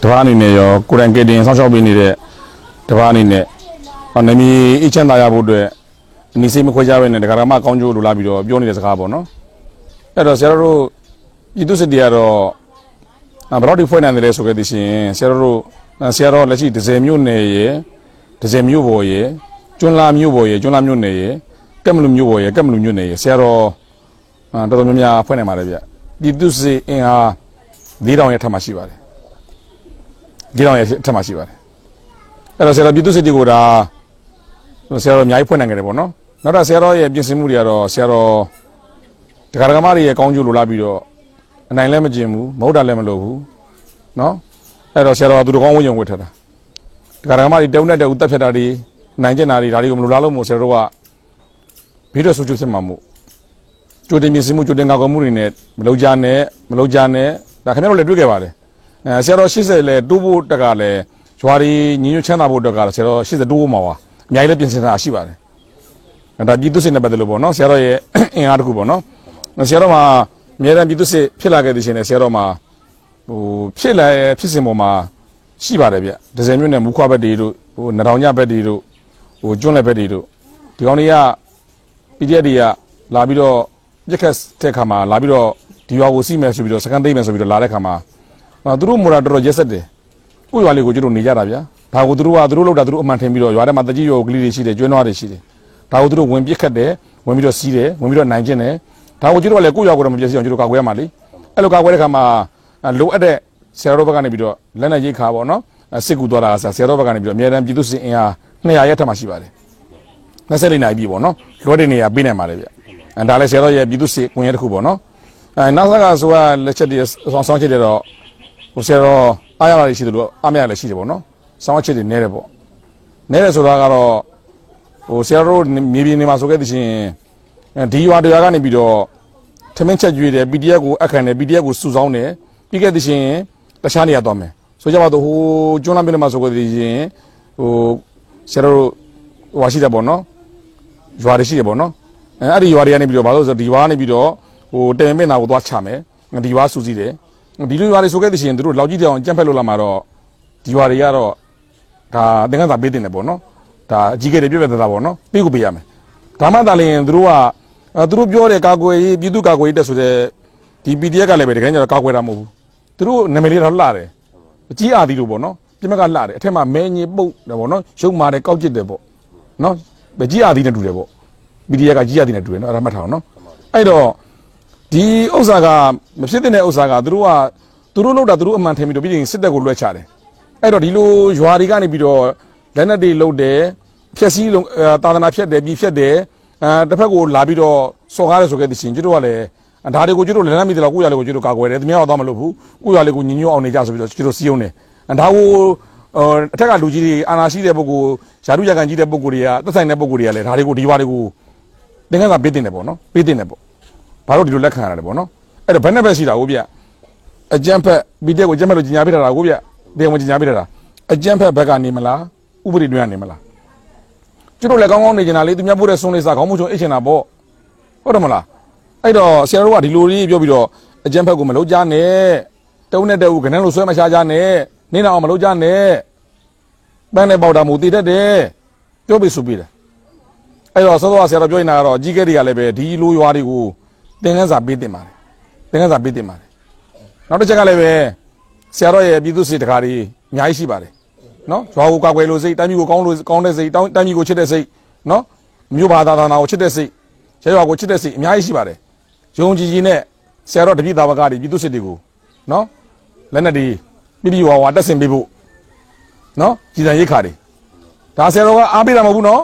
တပားအနေနဲ့ရောကိုရန်ကက်တင်ဆောင်းချောက်ပေးနေတဲ့တပားအနေနဲ့အော်နေမီအချမ်းသာရဖို့အတွက် အနီစိတ်မခွဲကြဘဲနဲ့ဒကာရမကောင်းကျိုးလိုလာပြီးတော့ပြောနေတဲ့စကားပေါ့နော်အဲ့တော့ဆရာတို့ပြည်သူစစ်တီကတော့အာဘယ်တော့ဒီဖွဲ့နိုင်တယ်လဲဆိုခဲ့သည်ရှင်ဆရာတို့ဆရာတော်လက်ရှိဒဇယ်မြို့နယ်ရယ်ဒဇယ်မြို့ပေါ်ရယ်ကျွန်းလာမြို့ပေါ်ရယ်ကျွန်းလာမြို့နယ်ရယ်ကက်မလူမြို့ပေါ်ရယ်ကက်မလူမြို့နယ်ရယ်ဆရာတော်အာတော်တော်များများဖွင့်နေပါတယ်ဗျပြည်သူစစ်အင်အား၄တောင်ရဲ့ထပ်မှရှိပါတယ်၄တောင်ရဲ့ထပ်မှရှိပါတယ်အဲ့တော့ဆရာတော်ပြည်သူစစ်တီကိုဒါဆရာတော်အများကြီးဖွင့်နိုင်ကြတယ်ပေါ့နော် နောက်တော့ဆရာတော်ရဲ့ပြင်ဆင်မှုတွေကတော့ဆရာတော်ဒကာဒကာမတွေရဲ့ကောင်းကျိုးလိုလာပြီးတော့အနိုင်လည်းမကျင်ဘူးမဟုတ်တာလည်းမလုပ်ဘူးနော်အဲ့တော့ဆရာတော်ကသူတော်ကောင်းဝိညာဉ်ဝတ်ထတာဒကာဒကာမတွေတုံးနဲ့တူတက်ဖြတ်တာတွေနိုင်ကျင်တာတွေဒါတွေကိုမလိုလားလို့မို့ဆရာတော်ကဘေးတော့ဆူချွတ်ဖြစ်မှာမို့ကြိုတင်ပြင်ဆင်မှုကြိုတင်ကာကွယ်မှုတွေနဲ့မလုံကြနဲ့မလုံကြနဲ့ဒါခင်ဗျားတို့လည်းတွေ့ခဲ့ပါတယ်အဲဆရာတော်80လည်းတိုးဖို့တက်ကလည်းဂျွာရီညီညွတ်ချမ်းသာဖို့တက်ကလည်းဆရာတော်80တိုးဖို့မှာပါအများကြီးလည်းပြင်ဆင်တာရှိပါတယ်အဲ ဒါပြည်သူစစ်နဲ့ပတ်သက်လို့ပေါ့နော်ဆရာတော်ရဲ့အင်အားတစ်ခုပေါ့နော်ဆရာတော်မှာအများတန်းပြည်သူစစ်ဖြစ်လာခဲ့တဲ့ရှင်နဲ့ဆရာတော်မှာဟိုဖြစ်လာရဲ့ဖြစ်စဉ်ပေါ်မှာရှိပါတယ်ဗျဒဇယ်မြို့နယ်မူခွဘက်တွေတို့ဟိုနတောင်ညဘက်တွေတို့ဟိုကျွန်းလက်ဘက်တွေတို့ဒီကောင်တွေက PDF တွေကလာပြီးတော့ပြက်ခတ်တဲ့ခါမှာလာပြီးတော့ဒီရွာကိုစီးမယ်ဆိုပြီးတော့စကန်သိမ်းမယ်ဆိုပြီးတော့လာတဲ့ခါမှာအာသူတို့မူရာတော်တော်ရက်ဆက်တယ်ကိုယ့်ရွာလေးကိုကျွတ်တို့နေကြတာဗျာဒါကိုသူတို့ကသူတို့လောက်တာသူတို့အမှန်ထင်ပြီးတော့ရွာထဲမှာတကြီးရွာကလေးတွေရှိတယ်ကျွန်းနွားတွေရှိတယ် ဒါကိုသူတို့ဝင်ပြက်ခတ်တယ်ဝင်ပြီးတော့စီးတယ်ဝင်ပြီးတော့နိုင်ကျင်တယ်ဒါကိုကျွတ်တို့ကလည်းကိုယ့်ရွာကိုတော့မပြည့်စုံအောင်ကျွတ်တို့ကာကွယ်ရမှာလေအဲ့လိုကာကွယ်တဲ့ခါမှာလိုအပ်တဲ့ဆရာတော်ဘက်ကနေပြီးတော့လက်နဲ့ရိတ်ခါပေါ့နော်စစ်ကူသွားတာဆရာတော်ဘက်ကနေပြီးတော့အများတန်းပြည်သူစစ်အင်အား200ရက်ထက်မှရှိပါတယ်24နိုင်ပြီပေါ့နော်လွှဲတဲ့နေရာပေးနိုင်ပါတယ်ဗျအဲဒါလည်းဆရာတော်ရဲ့ပြည်သူစစ်ကွန်ရက်တစ်ခုပေါ့နော်အဲနောက်ဆက်ကဆိုကလက်ချက်တွေဆောင်းဆောင်းချက်တွေတော့ဟိုဆရာတော်အားရတာတွေရှိတယ်လို့အားမရလည်းရှိတယ်ပေါ့နော်ဆောင်းချက်တွေနဲတယ်ပေါ့နဲတယ်ဆိုတာကတော့ ဟိုဆရာတော်မြေပြင်နေမှာဆိုခဲ့တဲ့ချင်းဒီရွာတရားကနေပြီးတော့ထမင်းချက်ကျွေးတယ် PDF ကိုအခန့်တယ် PDF ကိုစုဆောင်းတယ်ပြီးခဲ့တဲ့ချင်းတခြားနေရာသွားမယ်ဆိုကြပါတော့ဟိုကျွန်းလမ်းပြည်နယ်မှာဆိုခဲ့တဲ့ချင်းဟိုဆရာတော်ဟိုရှိတယ်ပေါ့နော်ရွာတွေရှိတယ်ပေါ့နော်အဲအဲ့ဒီရွာတွေကနေပြီးတော့ဘာလို့လဲဆိုတော့ဒီရွာကနေပြီးတော့ဟိုတယ်မင်းနာကိုသွားချမယ်ဒီရွာစူးစီးတယ်ဒီလိုရွာတွေဆိုခဲ့တဲ့ရှင်တို့လောက်ကြီးတောင်ကြံ့ဖက်လို့လာမှာတော့ဒီရွာတွေကတော့ဒါသင်္ကန်းစာပေးတင်တယ်ပေါ့နော် ဒါအကြီးကဲတွေပြည့်ပြည့်သားသားပေါ့နော်ပေးကိုပေးရမယ်ဒါမှသာလျှင်တို့ကအဲသူတို့ပြောတဲ့ကာကွယ်ရေးပြည်သူကာကွယ်ရေးတက်ဆိုတဲ့ဒီ PDF ကလည်းပဲတကယ်ကြတော့ကာကွယ်တာမဟုတ်ဘူးသူတို့နာမည်လေးတော့လှတယ်အကြီးအားသီးလို့ပေါ့နော်ပြမကလှတယ်အထက်မှာမဲညင်ပုတ်တယ်ပေါ့နော်ရုပ်မာတယ်ကောက်ကျစ်တယ်ပေါ့နော်ပဲကြီးအားသီးနဲ့တူတယ်ပေါ့ PDF ကကြီးရတဲ့နဲ့တူတယ်နော်အဲ့ဒါမှတ်ထားအောင်နော်အဲ့တော့ဒီဥစ္စာကမဖြစ်တဲ့ဥစ္စာကသူတို့ကသူတို့လောက်တာသူတို့အမှန်ထင်ပြီးတော့ပြီးရင်စစ်တပ်ကိုလွှဲချတယ်အဲ့တော့ဒီလိုရွာတွေကနေပြီးတော့ လက်နက်တွေလုတ်တယ်ဖြက်စီးလုံးသာသနာဖြက်တယ်ပြီးဖြက်တယ်အဲတစ်ဖက်ကိုလာပြီးတော့စော်ကားတယ်ဆိုခဲ့တဲ့ရှင်ကျွတ်တို့ကလည်းဒါတွေကိုကျွတ်တို့လက်နက်မိတယ်လို့ကိုရလေးကိုကျွတ်တို့ကာကွယ်တယ်တမန်တော်တော့မလုပ်ဘူးကိုရလေးကိုညင်ညွတ်အောင်နေကြဆိုပြီးတော့ကျွတ်တို့စီးအောင်တယ်ဒါကိုအထက်ကလူကြီးတွေအာနာရှိတဲ့ပုဂ္ဂိုလ်ယာတုရကန်ကြီးတဲ့ပုဂ္ဂိုလ်တွေကသက်ဆိုင်တဲ့ပုဂ္ဂိုလ်တွေကလည်းဒါတွေကိုဒီဘွားတွေကိုသင်္ကန်းစာပေးတင်တယ်ပေါ့နော်ပေးတင်တယ်ပေါ့ဘာလို့ဒီလိုလက်ခံရတယ်ပေါ့နော်အဲ့တော့ဘယ်နဲ့ပဲရှိတာကိုဗျအကြမ်းဖက် PDF ကိုအကြမ်းဖက်လို့ကြီးညာပေးတာကိုဗျတရားဝင်ကြီးညာပေးတာအကြမ်းဖက်ဘက်ကနေမလား ဥပဒေတွေကနေမလားကျွတ်တို့လည်းကောင်းကောင်းနေကြတာလေသူများပို့တဲ့ဆုံးလေးစားခေါင်းမချုံအိတ်ချင်တာပေါ့ဟုတ်တယ်မလားအဲ့တော့ဆရာတို့ကဒီလိုလေးပြောပြီးတော့အကျန်းဖက်ကိုမလုံးကြနဲ့တုံးနဲ့တုံးကနန်းလိုဆွဲမရှားကြနဲ့နေတော့အောင်မလုံးကြနဲ့ပန်းနဲ့ပေါတာမူတည်တတ်တယ်ပြောပြီးဆိုပြီးတယ်အဲ့တော့စောစောကဆရာတော်ပြောနေတာကတော့အကြီးကဲတွေကလည်းပဲဒီလိုရွာတွေကိုသင်ခန်းစာပေးတင်ပါတယ်သင်ခန်းစာပေးတင်ပါတယ်နောက်တစ်ချက်ကလည်းပဲဆရာတော်ရဲ့ပြည်သူစစ်တကားတွေအများကြီးရှိပါတယ် နော်ရွာကိုကာကွယ်လို့စိတ်တိုင်းပြည်ကိုကောင်းလို့ကောင်းတဲ့စိတ်တိုင်းတိုင်းပြည်ကိုချစ်တဲ့စိတ်နော်မြို့ဘာသာသာနာကိုချစ်တဲ့စိတ်ရဲရွာကိုချစ်တဲ့စိတ်အများကြီးရှိပါတယ်ယုံကြည်ကြည်နဲ့ဆရာတော်တပည့်သားဝကတွေပြည်သူစစ်တွေကိုနော်လက်နက်တွေပြည်ပြည်ဝါဝါတက်ဆင်ပေးဖို့နော်ကြည်စံရိတ်ခါတွေဒါဆရာတော်ကအားပေးတာမဟုတ်ဘူးနော်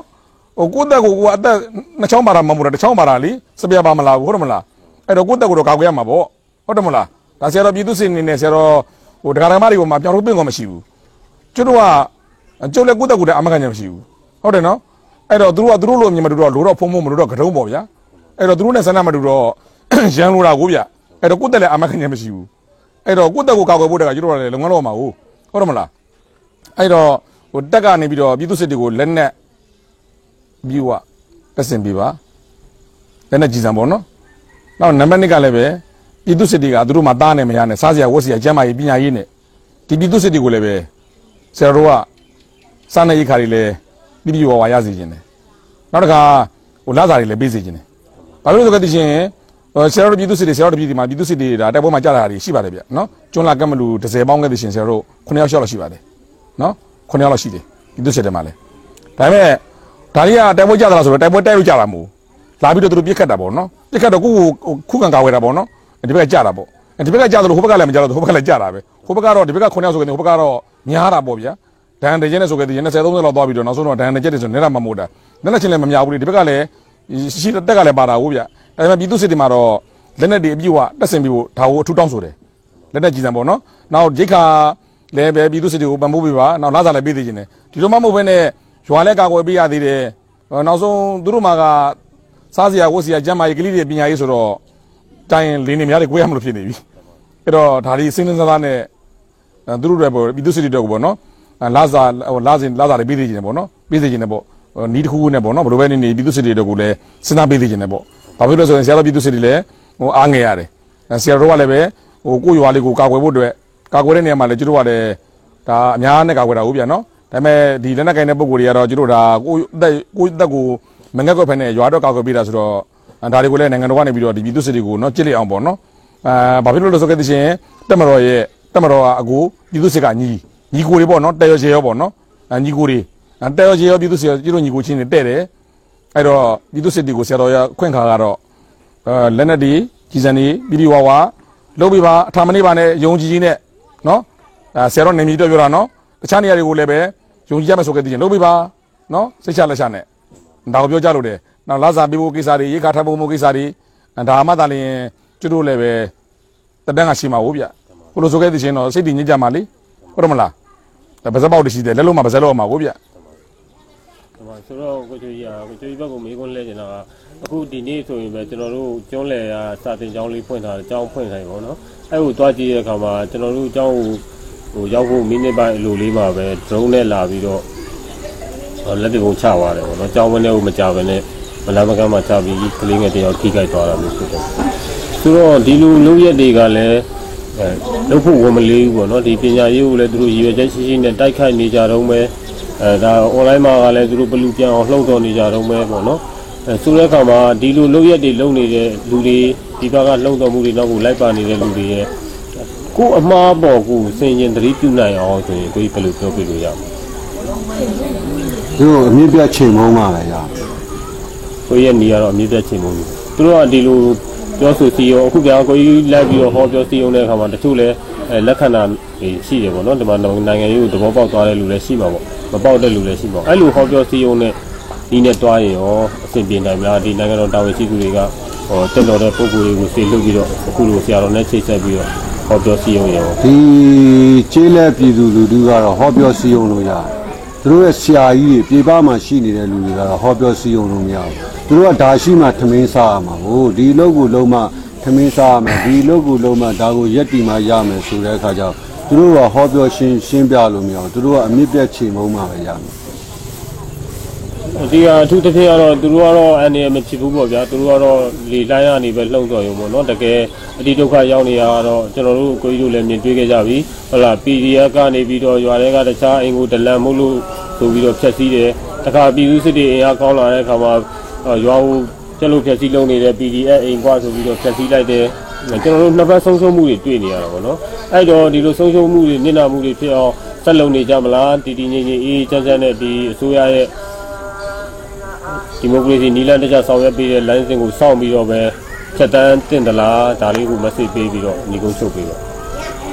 ဟိုကိုယ့်တက်ကိုကိုကအသက်နှစ်ချောင်းပါတာမဟုတ်ဘူးတစ်ချောင်းပါတာလीစပြပါမလားဟုတ်တယ်မလားအဲ့တော့ကိုယ့်တက်ကိုတော့ကာကွယ်ရမှာပေါ့ဟုတ်တယ်မလားဒါဆရာတော်ပြည်သူစစ်အနေနဲ့ဆရာတော်ဟိုဒကာဒကမတွေကိုမှပြောင်းလို့ပင့်ကောမရှိဘူး ကျွတ်တော့ကကျုပ်လည်းကိုယ့်တက်ကိုလည်းအမခံချက်မရှိဘူးဟုတ်တယ်နော်အဲ့တော့သူတို့ကသူတို့လိုမြင်မတူတော့လိုတော့ဖုံဖုံမလို့တော့ကတုံးပေါ့ဗျာအဲ့တော့သူတို့နဲ့ဆန္ဒမတူတော့ရန်လိုတာကိုဗျအဲ့တော့ကိုယ့်တက်လည်းအမခံချက်မရှိဘူးအဲ့တော့ကိုယ့်တက်ကိုကာကွယ်ဖို့တက်ကကျွတ်တော့လည်းလုံငန်းတော့မှာဟုတ်ဟုတ်တယ်မလားအဲ့တော့ဟိုတက်ကနေပြီးတော့ပြည်သူစစ်တွေကိုလက်နက်ပြီးွားတက်ဆင်ပေးပါလက်နက်ကြီးစံပေါ့နော်နောက်နံပါတ်2ကလည်းပဲပြည်သူစစ်တွေကသူတို့မှတားနေမရနဲ့စားစရာဝတ်စရာကျမ်းမာရေးပညာရေးနဲ့ဒီပြည်သူစစ်တွေကိုလည်းပဲ ဆရာတို့ကစားနေရိတ်ခါတွေလည်းပြည်ပြည်ဝါဝါရစေခြင်းတယ်နောက်တစ်ခါဟိုလာစာတွေလည်းပေးစေခြင်းတယ်ဘာလို့လဲဆိုတော့ဒီရှင်ဟိုဆရာတို့ပြည်သူစစ်တွေဆရာတို့ပြည်ဒီမှာပြည်သူစစ်တွေဒါတိုက်ပွဲမှာကြာတာတွေရှိပါတယ်ဗျနော်ကျွန်းလာကက်မလူ30ပေါင်းခဲ့တဲ့ရှင်ဆရာတို့9ယောက်6ယောက်ရှိပါတယ်နော်9ယောက်လောက်ရှိတယ်ပြည်သူစစ်တွေမှာလည်းဒါပေမဲ့ဒါတွေကတိုက်ပွဲကြာတာလားဆိုတော့တိုက်ပွဲတိုက်လို့ကြာတာမဟုတ်လာပြီးတော့သူတို့ပြစ်ခတ်တာပေါ့နော်ပြစ်ခတ်တော့ကိုကိုခုခံကာဝယ်တာပေါ့နော်ဒီဘက်ကကြာတာပေါ့ဒီဘက်ကကြာတယ်လို့ဟိုဘက်ကလည်းမကြာတော့ဟိုဘက်ကလည်းကြာတာပဲဟိုဘက်ကတော့ဒီဘက်က9ယောက်ဆိုကြတယ်ဟိုဘက်ကတော့ များတာပေါ့ဗျာဒန်တကြဲနဲ့ဆိုကြတယ်20 30လောက်သွားပြီးတော့နောက်ဆုံးတော့ဒန်တကြဲတယ်ဆိုနေတာမမို့တာလက်နဲ့ချင်းလည်းမများဘူးလေဒီဘက်ကလည်းရှိတက်ကလည်းပါတာဟုတ်ဗျာဒါပေမဲ့ပြည်သူစစ်တွေမှာတော့လက်နဲ့တွေအပြည့်ဝတက်ဆင်ပြီးဖို့ဒါကိုအထူးတောင်းဆိုတယ်လက်နဲ့ကြည်စံပေါ့နော်နောက်ဂျိတ်ခါလည်းပဲပြည်သူစစ်တွေကိုပံ့ပိုးပေးပါနောက်လာစားလည်းပေးသေးခြင်းတယ်ဒီလိုမှမဟုတ်ဘဲနဲ့ရွာလည်းကာကွယ်ပေးရသေးတယ်နောက်ဆုံးသူတို့မှာကစားစရာဝတ်စရာကျမ်းမာရေးကလေးတွေပညာရေးဆိုတော့တိုင်းလင်းနေများတွေကိုရမလို့ဖြစ်နေပြီအဲ့တော့ဒါဒီစင်းစင်းစားစားနဲ့ သူတို့တွေပေါ့ပြည်သူစစ်တွေတော့ပေါ့နော်လာစားဟိုလာစင်လာစားတွေပေးသေးခြင်းတယ်ပေါ့နော်ပေးသေးခြင်းတယ်ပေါ့နီးတစ်ခုခုနဲ့ပေါ့နော်ဘယ်လိုပဲနေနေပြည်သူစစ်တွေတော့ကိုလည်းစဉ်းစားပေးသေးခြင်းတယ်ပေါ့ဘာဖြစ်လို့လဲဆိုရင်ဆရာတော်ပြည်သူစစ်တွေလည်းဟိုအားငယ်ရတယ်ဆရာတော်ကလည်းပဲဟိုကိုရွာလေးကိုကာကွယ်ဖို့အတွက်ကာကွယ်တဲ့နေရာမှာလည်းကျတို့ကလည်းဒါအများနဲ့ကာကွယ်တာဟုတ်ပြန်နော်ဒါပေမဲ့ဒီလက်နက်ကင်တဲ့ပုံကိုယ်တွေကတော့ကျတို့ဒါကိုအသက်ကိုအသက်ကိုမငက်ကွက်ဖက်နဲ့ရွာတော့ကာကွယ်ပေးတာဆိုတော့ဒါတွေကိုလည်းနိုင်ငံတော်ကနေပြီးတော့ဒီပြည်သူစစ်တွေကိုနော်ကြစ်လိုက်အောင်ပေါ့နော်အာဘာဖြစ်လို့လဲဆိုခဲ့တဲ့ရှင်တက်မတော်ရဲ့ တက်မတော်ကအကူပြည်သူစစ်ကညီညီကိုတွေပေါ့နော်တဲရောချေရောပေါ့နော်ညီကိုတွေတဲရောချေရောပြည်သူစစ်ကျတို့ညီကိုချင်းတွေတဲ့တယ်အဲ့တော့ပြည်သူစစ်တွေကိုဆရာတော်ရခွင့်ခါကတော့အဲလက်နက်တွေကြီးစံတွေပြည်ဒီဝါဝါလုပ်ပြီးပါအထာမနေပါနဲ့ယုံကြည်ကြီးနဲ့နော်အဲဆရာတော်နေမီတော့ပြောတာနော်တခြားနေရာတွေကိုလည်းပဲယုံကြည်ရမယ်ဆိုခဲ့တဲ့ချင်းလုပ်ပြီးပါနော်စိတ်ချလက်ချနဲ့ဒါကိုပြောကြလို့တယ်နောက်လာစာပေးဖို့ကိစ္စတွေရေခါထပ်ဖို့ကိစ္စတွေဒါမှသာလျှင်ကျွတို့လည်းပဲတတန်းကရှိမှာဟုတ်ဗျ ဟိုလိုဆိုခဲ့တဲ့ချင်းတော့စိတ်တည်ညစ်ကြမှာလေဟုတ်တယ်မလားဒါပါစပေါက်တရှိတယ်လက်လုံးမှာပါစလုံးမှာဟုတ်ဗျဟိုမှာဆိုတော့ကိုကျွေးရကိုကျွေးဘက်ကိုမေးခွန်းလဲနေတာကအခုဒီနေ့ဆိုရင်ပဲကျွန်တော်တို့ကျွန်းလယ်ကစာတင်ကျောင်းလေးဖွင့်ထားတယ်ကျောင်းဖွင့်တိုင်းပေါ့နော်အဲ့ကိုတွားကြည့်တဲ့အခါမှာကျွန်တော်တို့ကျောင်းကိုဟိုရောက်ဖို့မိနစ်ပိုင်းအလိုလေးမှာပဲ drone နဲ့လာပြီးတော့လက်တကုံချသွားတယ်ပေါ့နော်ကျောင်းဝင်းထဲကိုမကြဘဲနဲ့မလာမကမ်းမှာချပြီးကလေးငယ်တယောက်ထိခိုက်သွားတာမျိုးဖြစ်တယ်ဆိုတော့ဒီလိုလုံရက်တွေကလည်း အဲလုပ်ဖို့ဝန်မလေးဘူးပေါ့နော်ဒီပညာရေးကိုလည်းသူတို့ရည်ရွယ်ချက်ရှိရှိနဲ့တိုက်ခိုက်နေကြတော့မယ်အဲဒါ online မှာကလည်းသူတို့ဘလူပြန်အောင်လှုပ်တော်နေကြတော့မယ်ပေါ့နော်အဲဆိုတဲ့အခါမှာဒီလိုလုပ်ရက်တွေလုပ်နေတဲ့လူတွေဒီဘက်ကလှုပ်တော်မှုတွေနောက်ကိုလိုက်ပါနေတဲ့လူတွေရဲ့ကိုအမားပေါ်ကိုစင်ရင်သတိပြုနိုင်အောင်ဆိုရင်ကိုကြီးဘယ်လိုပြောပြလို့ရမလဲသူတို့အမြင့်ပြတ်ချိန်မုံးပါလေရကိုရဲ့နေရတော့အမြင့်သက်ချင်မှုသူတို့ကဒီလို ပြောဆိုစီရောအခုကြောင်ကိုကြီးလိုက်ပြီးတော့ဟောပြောစီအောင်တဲ့အခါမှာတချို့လည်းအဲလက်ခံတာရှိတယ်ပေါ့နော်ဒီမှာနိုင်ငံရေးကိုသဘောပေါက်သွားတဲ့လူလည်းရှိမှာပေါ့မပေါက်တဲ့လူလည်းရှိမှာအဲ့လိုဟောပြောစီအောင်နဲ့ဒီနဲ့တွားရင်ရောအဆင်ပြေနိုင်မလားဒီနိုင်ငံတော်တာဝန်ရှိသူတွေကဟောတက်တော်တဲ့ပုံကိုယ်တွေကိုစေလွှတ်ပြီးတော့အခုလိုဆရာတော်နဲ့ချိတ်ဆက်ပြီးတော့ဟောပြောစီအောင်ရောဒီကျေးလက်ပြည်သူလူထုကတော့ဟောပြောစည်းရုံလို့ရတယ် သူတို့ရဲ့ဆရာကြီးတွေပြေပမှာရှိနေတဲ့လူတွေကတော့ဟောပြောစည်းရုံလို့မရဘူးသူတို့ကဒါရှိမှထမင်းစားရမှာကိုဒီအလုပ်ကိုလုံးမှထမင်းစားရမယ်ဒီအလုပ်ကိုလုံးမှဒါကိုရက်တီမှရမယ်ဆိုတဲ့အခါကျတော့သူတို့ကဟောပြောရှင်းရှင်းပြလို့မရဘူးသူတို့ကအမြင့်ပြတ်ချိန်မုံမှပဲရမယ် အဒီကအထူးသဖြင့်ကတော့သူတို့ကတော့အန်ရမဖြစ်ဘူးပေါ့ဗျာသူတို့ကတော့လေတိုင်းရနေပဲလှုပ်တော်ရုံပေါ့နော်တကယ်အတိဒုက္ခရောက်နေရတော့ကျွန်တော်တို့ကိုကြီးတို့လည်းမြင်တွေ့ခဲ့ကြပြီဟုတ်လား PDF ကနေပြီးတော့ရွာတွေကတခြားအင်ကိုဒလန်မို့လို့ဆိုပြီးတော့ဖြတ်စည်းတယ်တခါပြည်သူစစ်တွေအင်အားကောင်းလာတဲ့အခါမှာရွာကိုကျလို့ဖြတ်စည်းလုပ်နေတဲ့ PDF အိမ်ကွာဆိုပြီးတော့ဖြတ်စည်းလိုက်တယ်ကျွန်တော်တို့နှစ်ဘက်ဆုံးရှုံးမှုတွေတွေ့နေရတာပေါ့နော်အဲ့တော့ဒီလိုဆုံးရှုံးမှုတွေနစ်နာမှုတွေဖြစ်အောင်ဆက်လုပ်နေကြမလားတည်တည်ငြိမ်ငြိမ်အေးချမ်းချမ်းနဲ့ဒီအစိုးရရဲ့ ဒီမိုကရေစီနီလန်တကျဆောင်ရွက်ပေးတဲ့ line စဉ်ကိုစောင့်ပြီးတော့ပဲချက်တန်းတင်သလားဒါလေးကို message ပေးပြီးတော့ညီကုန်းချုပ်ပေးပါ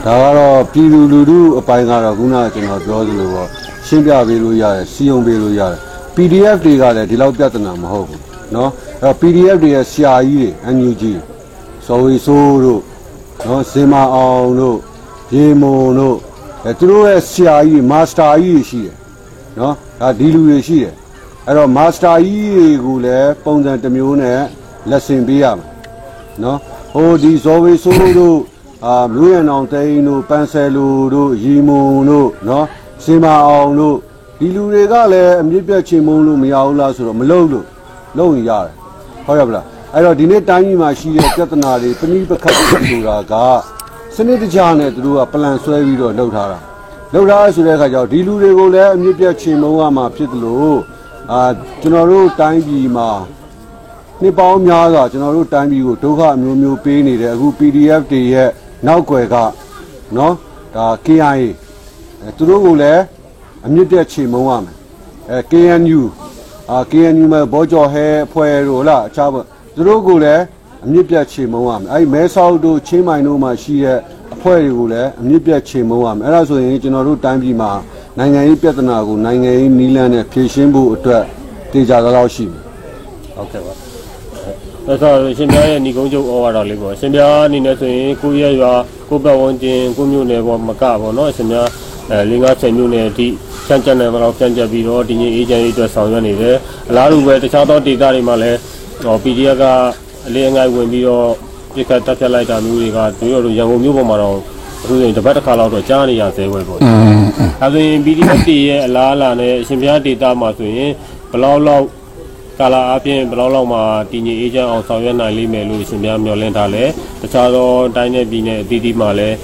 ဒါကတော့ပြည်သူလူထုအပိုင်းကတော့ခုနကကျွန်တော်ပြောသလိုပေါ့ရှင်းပြပေးလို့ရတယ်စီယုံပေးလို့ရတယ် PDF တွေကလည်းဒီလောက်ပြဿနာမဟုတ်ဘူးเนาะအဲ့တော့ PDF တွေရဲ့ဆရာကြီးတွေ NUG စော်ဝေဆိုးတို့เนาะစင်မအောင်တို့ရေမုံတို့အဲသူတို့ရဲ့ဆရာကြီးမာစတာကြီးတွေရှိတယ်เนาะဒါဒီလူတွေရှိတယ် အဲ့တော့မာစတာကြီးတွေကိုလည်းပုံစံတစ်မျိုးနဲ့လက်ဆင်ပေးရမယ်နော်ဟိုဒီဇော်ဝေဆိုးတို့အာမြို့ရန်အောင်တိန်တို့ပန်ဆယ်လူတို့ရီမုံတို့နော်စင်မအောင်တို့ဒီလူတွေကလည်းအမြင့်ပြတ်ချေမုံလို့မရဘူးလားဆိုတော့မလုပ်လို့လုပ်ရင်ရတယ်ဟုတ်ရပါလားအဲ့တော့ဒီနေ့တိုင်းပြည်မှာရှိတဲ့ပြဿနာတွေပဏိပခတ်ဆိုတာကစနစ်တကျနဲ့သူတို့ကပလန်ဆွဲပြီးတော့လုပ်ထားတာလုပ်ထားဆိုတဲ့အခါကျတော့ဒီလူတွေကိုလည်းအမြင့်ပြတ်ချေမုံရမှာဖြစ်တယ်လို့ အာကျွန်တော်တို့တိုင်းပြည်မှာနှစ်ပေါင်းများစွာကျွန်တော်တို့တိုင်းပြည်ကိုဒုက္ခအမျိုးမျိုးပေးနေတယ်အခု PDF တွေရဲ့နောက်ွယ်ကနော်ဒါ KIA အဲသူတို့ကိုလည်းအမြင့်တက်ချေမုံရမယ်အဲ KNU အာ KNU မှာဘောကြော်ဟဲအဖွဲ့တို့လားအခြားဘသူတို့ကိုလည်းအမြင့်ပြတ်ချေမုံရမယ်အဲဒီမဲဆောက်တို့ချင်းမိုင်တို့မှာရှိတဲ့အဖွဲ့တွေကိုလည်းအမြင့်ပြတ်ချေမုံရမယ်အဲ့ဒါဆိုရင်ကျွန်တော်တို့တိုင်းပြည်မှာ နိုင်ငံရေးပြဿနာကိုနိုင်ငံရေးနည်းလမ်းနဲ့ဖြေရှင်းဖို့အတွက်တေချာသလောက်ရှိမယ်ဟုတ်ကဲ့ပါအဲ့တော့ရှင်ပြရဲ့ညီကုန်းချုပ်ဩဝါဒလေးပေါ့ရှင်ပြအနေနဲ့ဆိုရင်ကိုရရွာကိုပတ်ဝန်းကျင်ကိုမျိုးနယ်ပေါ့မကပေါ့နော်ရှင်ပြအဲလင်းကားဆယ်မျိုးနယ်အထိချမ်းချမ်းနယ်မှာတော့ပြန်ကြပြီးတော့ဒီနေ့အေဂျင့်ရေးအတွက်ဆောင်ရွက်နေတယ်အလားတူပဲတခြားသောဒေသတွေမှာလည်းဟော PDF ကအလေးအငိုက်ဝင်ပြီးတော့ပြစ်ခတ်တက်ဖြတ်လိုက်တာမျိုးတွေကတို့တို့ရန်ကုန်မြို့ပေါ်မှာတော့ အခုဆိုရင်တစ်ပတ်တစ်ခါလောက်တော့ကြားနေရဆဲပဲပေါ့အင်းအဲဆိုရင် PDF တရဲ့အလားအလာနဲ့အရှင်ဘုရားဒေတာမှာဆိုရင်ဘလောက်လောက်ကာလာအပြင်ဘလောက်လောက်မှာတည်ငြိမ်အေးချမ်းအောင်ဆောင်ရွက်နိုင်လိမ့်မယ်လို့အရှင်ဘုရားမျှော်လင့်ထားလဲတခြားသောတိုင်းနဲ့ပြည်နဲ့အသီးသီးမှာလည်း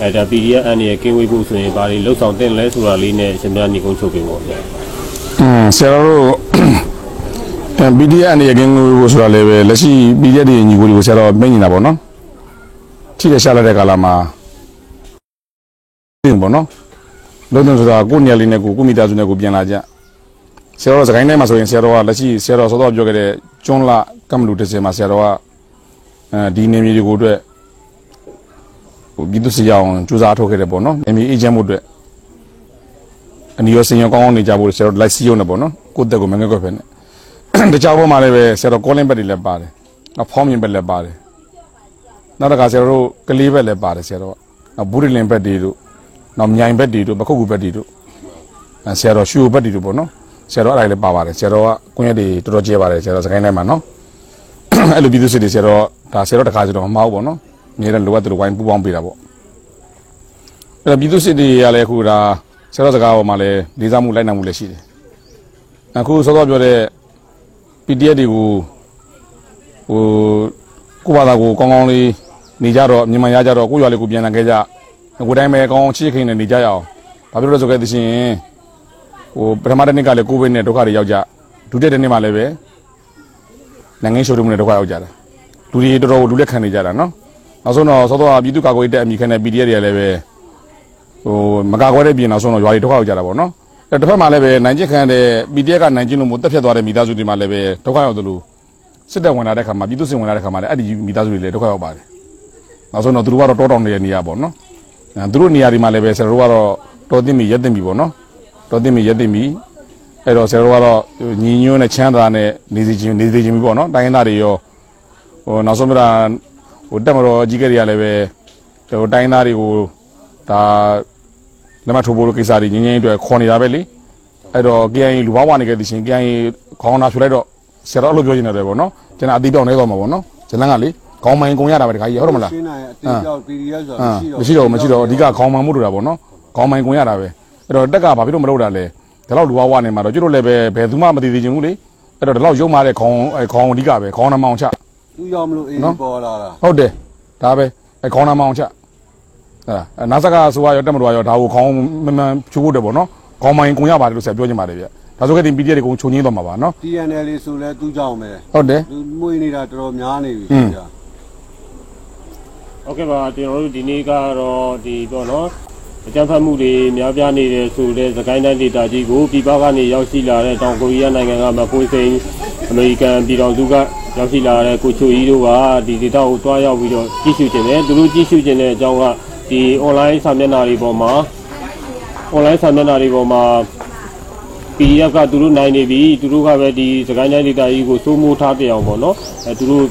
အဲဒါ PDF အနေနဲ့ကင်းဝေးဖို့ဆိုရင်ဘာတွေလှုပ်ဆောင်တင်လဲဆိုတာလေးနဲ့အရှင်ဘုရားညီကုန်းချုပ်ပေးပေါ့ဗျာအင်းဆရာတို့အဲ PDF အနေနဲ့ကင်းဝေးဖို့ဆိုတာလည်းပဲလက်ရှိ PDF တွေညီကိုတွေကိုဆရာတော်ပြင်နေတာပေါ့နော်ထိရရှာလာတဲ့ကာလမှာ ပြင်ပေါ့နော်လုံးလုံးဆိုတာကိုယ့်နေရာလေးနဲ့ကိုကိုယ့်မိသားစုနဲ့ကိုပြန်လာကြဆရာတော်စကိုင်းတိုင်းမှာဆိုရင်ဆရာတော်ကလက်ရှိဆရာတော်စောစောပြောခဲ့တဲ့ကျွန်းလာကမ္မလူတစ်စင်မှာဆရာတော်ကအဲဒီနေမြေတွေကိုအတွက်ဟိုပြည်သူစီအောင်စူးစမ်းထုတ်ခဲ့တယ်ပေါ့နော်နေမြေအေဂျင့်မှုအတွက်အနီရောစင်ရောကောင်းကောင်းနေကြဖို့ဆရာတော်လိုက်စီယုံနေပေါ့နော်ကိုယ့်တက်ကိုမငဲ့ကွက်ဖက်နဲ့တခြားဘက်မှာလည်းပဲဆရာတော်ကောလင်းဘက်တွေလည်းပါတယ်နောက်ဖောင်းမြင်ဘက်လည်းပါတယ်နောက်တစ်ခါဆရာတော်တို့ကလေးဘက်လည်းပါတယ်ဆရာတော်ကနောက်ဘူးရီလင်ဘက်တွေတို့ နောက်မြိုင်ဘက်တွေတို့ပခုတ်ကူဘက်တွေတို့အဲဆရာတော်ရှူဘက်တွေတို့ပေါ့နော်ဆရာတော်အဲ့ဒါလည်းပါပါတယ်ဆရာတော်ကကွင်းရက်တွေတော်တော်ကျဲပါတယ်ဆရာတော်စကိုင်းတိုင်းမှာနော်အဲ့လိုပြည်သူစစ်တွေဆရာတော်ဒါဆရာတော်တစ်ခါကျတော့မမဟုတ်ပေါ့နော်အများနဲ့လိုအပ်တယ်လို့ဝိုင်းပူပေါင်းပေးတာပေါ့အဲ့တော့ပြည်သူစစ်တွေကလည်းအခုဒါဆရာတော်စကားပေါ်မှာလည်းလေးစားမှုလိုက်နိုင်မှုလည်းရှိတယ်အခုစောစောပြောတဲ့ PDF တွေကိုဟိုကိုယ့်ဘာသာကိုကောင်းကောင်းလေးနေကြတော့မြန်မာရကြတော့ကိုယ့်ရွာလေးကိုပြန်လာခဲ့ကြ ကိုယ်တိုင်းပဲကောင်းကောင်းချစ်ခင်နဲ့နေကြရအောင်ဘာဖြစ်လို့လဲဆိုခဲ့သရှင်ဟိုပထမတစ်နှစ်ကလည်းကိုဗစ်နဲ့ဒုက္ခတွေရောက်ကြဒုတိယတစ်နှစ်မှာလည်းပဲနိုင်ငံရှိုးတုံးနဲ့ဒုက္ခရောက်ကြတာလူတွေတော်တော်လူလက်ခံနေကြတာနော်နောက်ဆုံးတော့စောစောကပြည်သူ့ကာကွယ်ရေးတပ်အမိခံတဲ့ PDF တွေလည်းပဲဟိုမကာကွယ်တဲ့ပြင်နောက်ဆုံးတော့ရွာတွေဒုက္ခရောက်ကြတာပေါ့နော်အဲတစ်ဖက်မှာလည်းပဲနိုင်ကျင်ခံတဲ့ PDF ကနိုင်ကျင်လို့မို့တက်ဖြတ်သွားတဲ့မိသားစုတွေမှာလည်းပဲဒုက္ခရောက်သလိုစစ်တပ်ဝင်လာတဲ့ခါမှာပြည်သူစစ်ဝင်လာတဲ့ခါမှာလည်းအဲ့ဒီမိသားစုတွေလည်းဒုက္ခရောက်ပါတယ်နောက်ဆုံးတော့သူတို့ကတော့တောတောင်နေတဲ့နေရာပေါ့နော်အဲ သူတို့နေရာတွေမှာလည်းပဲဆရာတို့ကတော့တော်သိမီရက်သိမီပေါ့နော်တော်သိမီရက်သိမီအဲ့တော့ဆရာတို့ကတော့ညီညွတ်နဲ့ချမ်းသာနဲ့နေစီချင်းနေစီချင်းပေါ့နော်တိုင်းရင်းသားတွေရောဟိုနောက်ဆုံးပြတာဟိုတက်မတော်ကြီးကတွေကလည်းပဲဟိုတိုင်းရင်းသားတွေကိုဒါလက်မထိုးဖို့လို့ကိစ္စတွေငင်းငင်းအတွက်ခေါ်နေတာပဲလေအဲ့တော့ KIA လူပေါင်းဝနေခဲ့သည်ရှင် KIA ခေါင်းနာဖြူလိုက်တော့ဆရာတော်အဲ့လိုပြောနေတယ်ပေါ့နော်ကျွန်တော်အတိပြောင်းနေတော့မှာပေါ့နော်ဇလန်းကလေ ခေါင်းမိုင်ကုန်ရတာပဲတခါကြီးဟုတ်တယ်မလားရှင်းနိုင်အတင်းကြောက် PDF ဆိုတာအာမရှိတော့မရှိတော့ဘူးမရှိတော့ဘူးအဓိကခေါင်းမှန်မှုတို့တာပေါ့နော်ခေါင်းမှန်ကွန်ရတာပဲအဲ့တော့တက်ကဘာဖြစ်လို့မလုပ်တာလဲတဒီလောက်လူဝဝနေမှာတော့ကျွတ်တို့လည်းပဲဘယ်သူမှမသိသေးချင်ဘူးလေအဲ့တော့ဒီလောက်ရုံမာတဲ့ခေါင်းအဲခေါင်းအဓိကပဲခေါင်းနှမောင်ချသူရောက်မလို့အေးနော်ပေါ်လာတာဟုတ်တယ်ဒါပဲအဲခေါင်းနှမောင်ချအဲ့ဒါအဲနာဆကဆိုရောတက်မတော်ရောဒါကိုခေါင်းမမှန်ချိုးဖို့တယ်ပေါ့နော်ခေါင်းမိုင်းကုန်ရပါတယ်လို့ဆက်ပြောချင်ပါတယ်ဗျဒါဆိုခဲ့တင် PDF တွေကုန်ချုံငင်းသွားမှာပါနော် TNL လေးဆိုလဲသူကြောင့်ပဲဟုတ်တယ်သူမွေးနေတာတော်တော်များနေပြီอืมကြာ ဟုတ်ကဲ့ပါကျွန်တော်တို့ဒီနေ့ကတော့ဒီပေါ့နော်အကြမ်းဖက်မှုတွေများပြားနေတယ်ဆိုတဲ့သကိုင်းတိုင်းဒေသကြီးကိုပြည်ပကနေရောက်ရှိလာတဲ့တောင်ကိုရီးယားနိုင်ငံကမကွေးစိန်အမေရိကန်ပြည်တော်စုကရောက်ရှိလာတဲ့ကိုချိုကြီးတို့ကဒီဒေသကိုတွားရောက်ပြီးတော့ကြည့်ရှုခြင်းတယ်သူတို့ကြည့်ရှုခြင်းတဲ့အကြောင်းကဒီ online စာမျက်နှာတွေပေါ်မှာ online စာမျက်နှာတွေပေါ်မှာ PDF ကသူတို့နိုင်နေပြီသူတို့ကပဲဒီစကိုင်းတိုင်းဒေသကြီးကိုစိုးမိုးထားပြအောင်ပေါ့နော်အဲသူတို့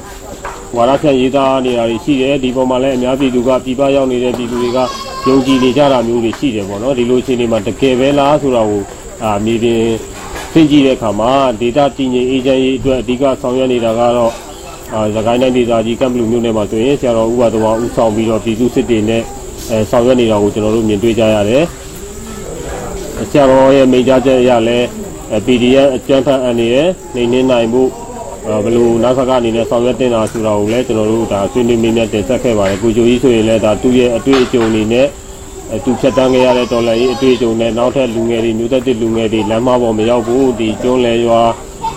ဝါရဖြန့်ရေးသားနေတာတွေရှိတယ်ဒီပေါ်မှာလည်းအများပြည်သူကပြည်ပရောက်နေတဲ့ပြည်သူတွေကယုံကြည်နေကြတာမျိုးတွေရှိတယ်ပေါ့နော်ဒီလိုအခြေအနေမှာတကယ်ပဲလားဆိုတာကိုအာမြေပြင်သိကြည့်တဲ့အခါမှာဒေတာတည်ငြိမ်အေဂျင့်ရေးအတွက်အဓိကဆောင်ရွက်နေတာကတော့အာသခိုင်းတိုင်းဒေသကြီးကမ်ဘလူမြို့နယ်မှာဆိုရင်ဆရာတော်ဥပဒဝါဦးဆောင်ပြီးတော့ပြည်သူစစ်တွေနဲ့အဲဆောင်ရွက်နေတာကိုကျွန်တော်တို့မြင်တွေ့ကြရတယ်ဆရာတော်ရဲ့မိန့်ကြားချက်အရလည်းအဲ PDF အကျန်းဖတ်အန်နေရနေနေနိုင်မှုအဲ ဘယ်လိုနာဆာကအနေနဲ့ဆောင်ရွက်တင်တာဆိုတာကိုလည်းကျွန်တော်တို့ဒါဆွေးနွေးမေးမြန်းတင်ဆက်ခဲ့ပါတယ်ကိုဂျိုကြီးဆိုရင်လည်းဒါသူ့ရဲ့အတွေ့အကြုံတွေနဲ့အဲသူဖြတ်တန်းခဲ့ရတဲ့တော်လှန်ရေးအတွေ့အကြုံနဲ့နောက်ထပ်လူငယ်တွေမျိုးသက်တဲ့လူငယ်တွေလမ်းမပေါ်မရောက်ဘူးဒီကျွန်းလဲရွာ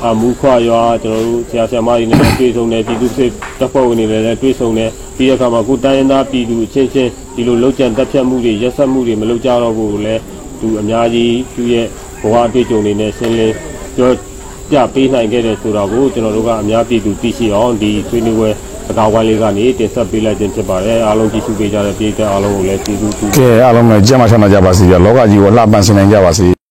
အမူခွရွာကျွန်တော်တို့ဆရာဆရာမတွေနဲ့လည်းတွေ့ဆုံတယ်ပြည်သူစစ်တပ်ဖွဲ့ဝင်တွေနဲ့လည်းတွေ့ဆုံတယ်ပြီးတဲ့အခါမှာခုတိုင်းရင်းသားပြည်သူအချင်းချင်းဒီလိုလောက်ကျန်တက်ဖြတ်မှုတွေရက်စက်မှုတွေမလုပ်ကြတော့ဘူးလည်းသူအများကြီးသူ့ရဲ့ဘဝအတွေ့အကြုံတွေနဲ့ရှင်းလင်းပြော ပြပေးနိုင်ခဲ့တယ်ဆိုတော့ကိုကျွန်တော်တို့ကအများပြည်သူသိရှိအောင်ဒီဆွေးနွေးပွဲစကားဝိုင်းလေးကနေတင်ဆက်ပေးလိုက်ခြင်းဖြစ်ပါတယ်အားလုံးကြည့်ရှုပေးကြတဲ့ပြည်သက်အားလုံးကိုလည်းကျေးဇူးတင်ကဲအားလုံးပဲကြက်မှချမ်းသာကြပါစေဗျလောကကြီးကိုလှပန်းစင်နိုင်ကြပါစေ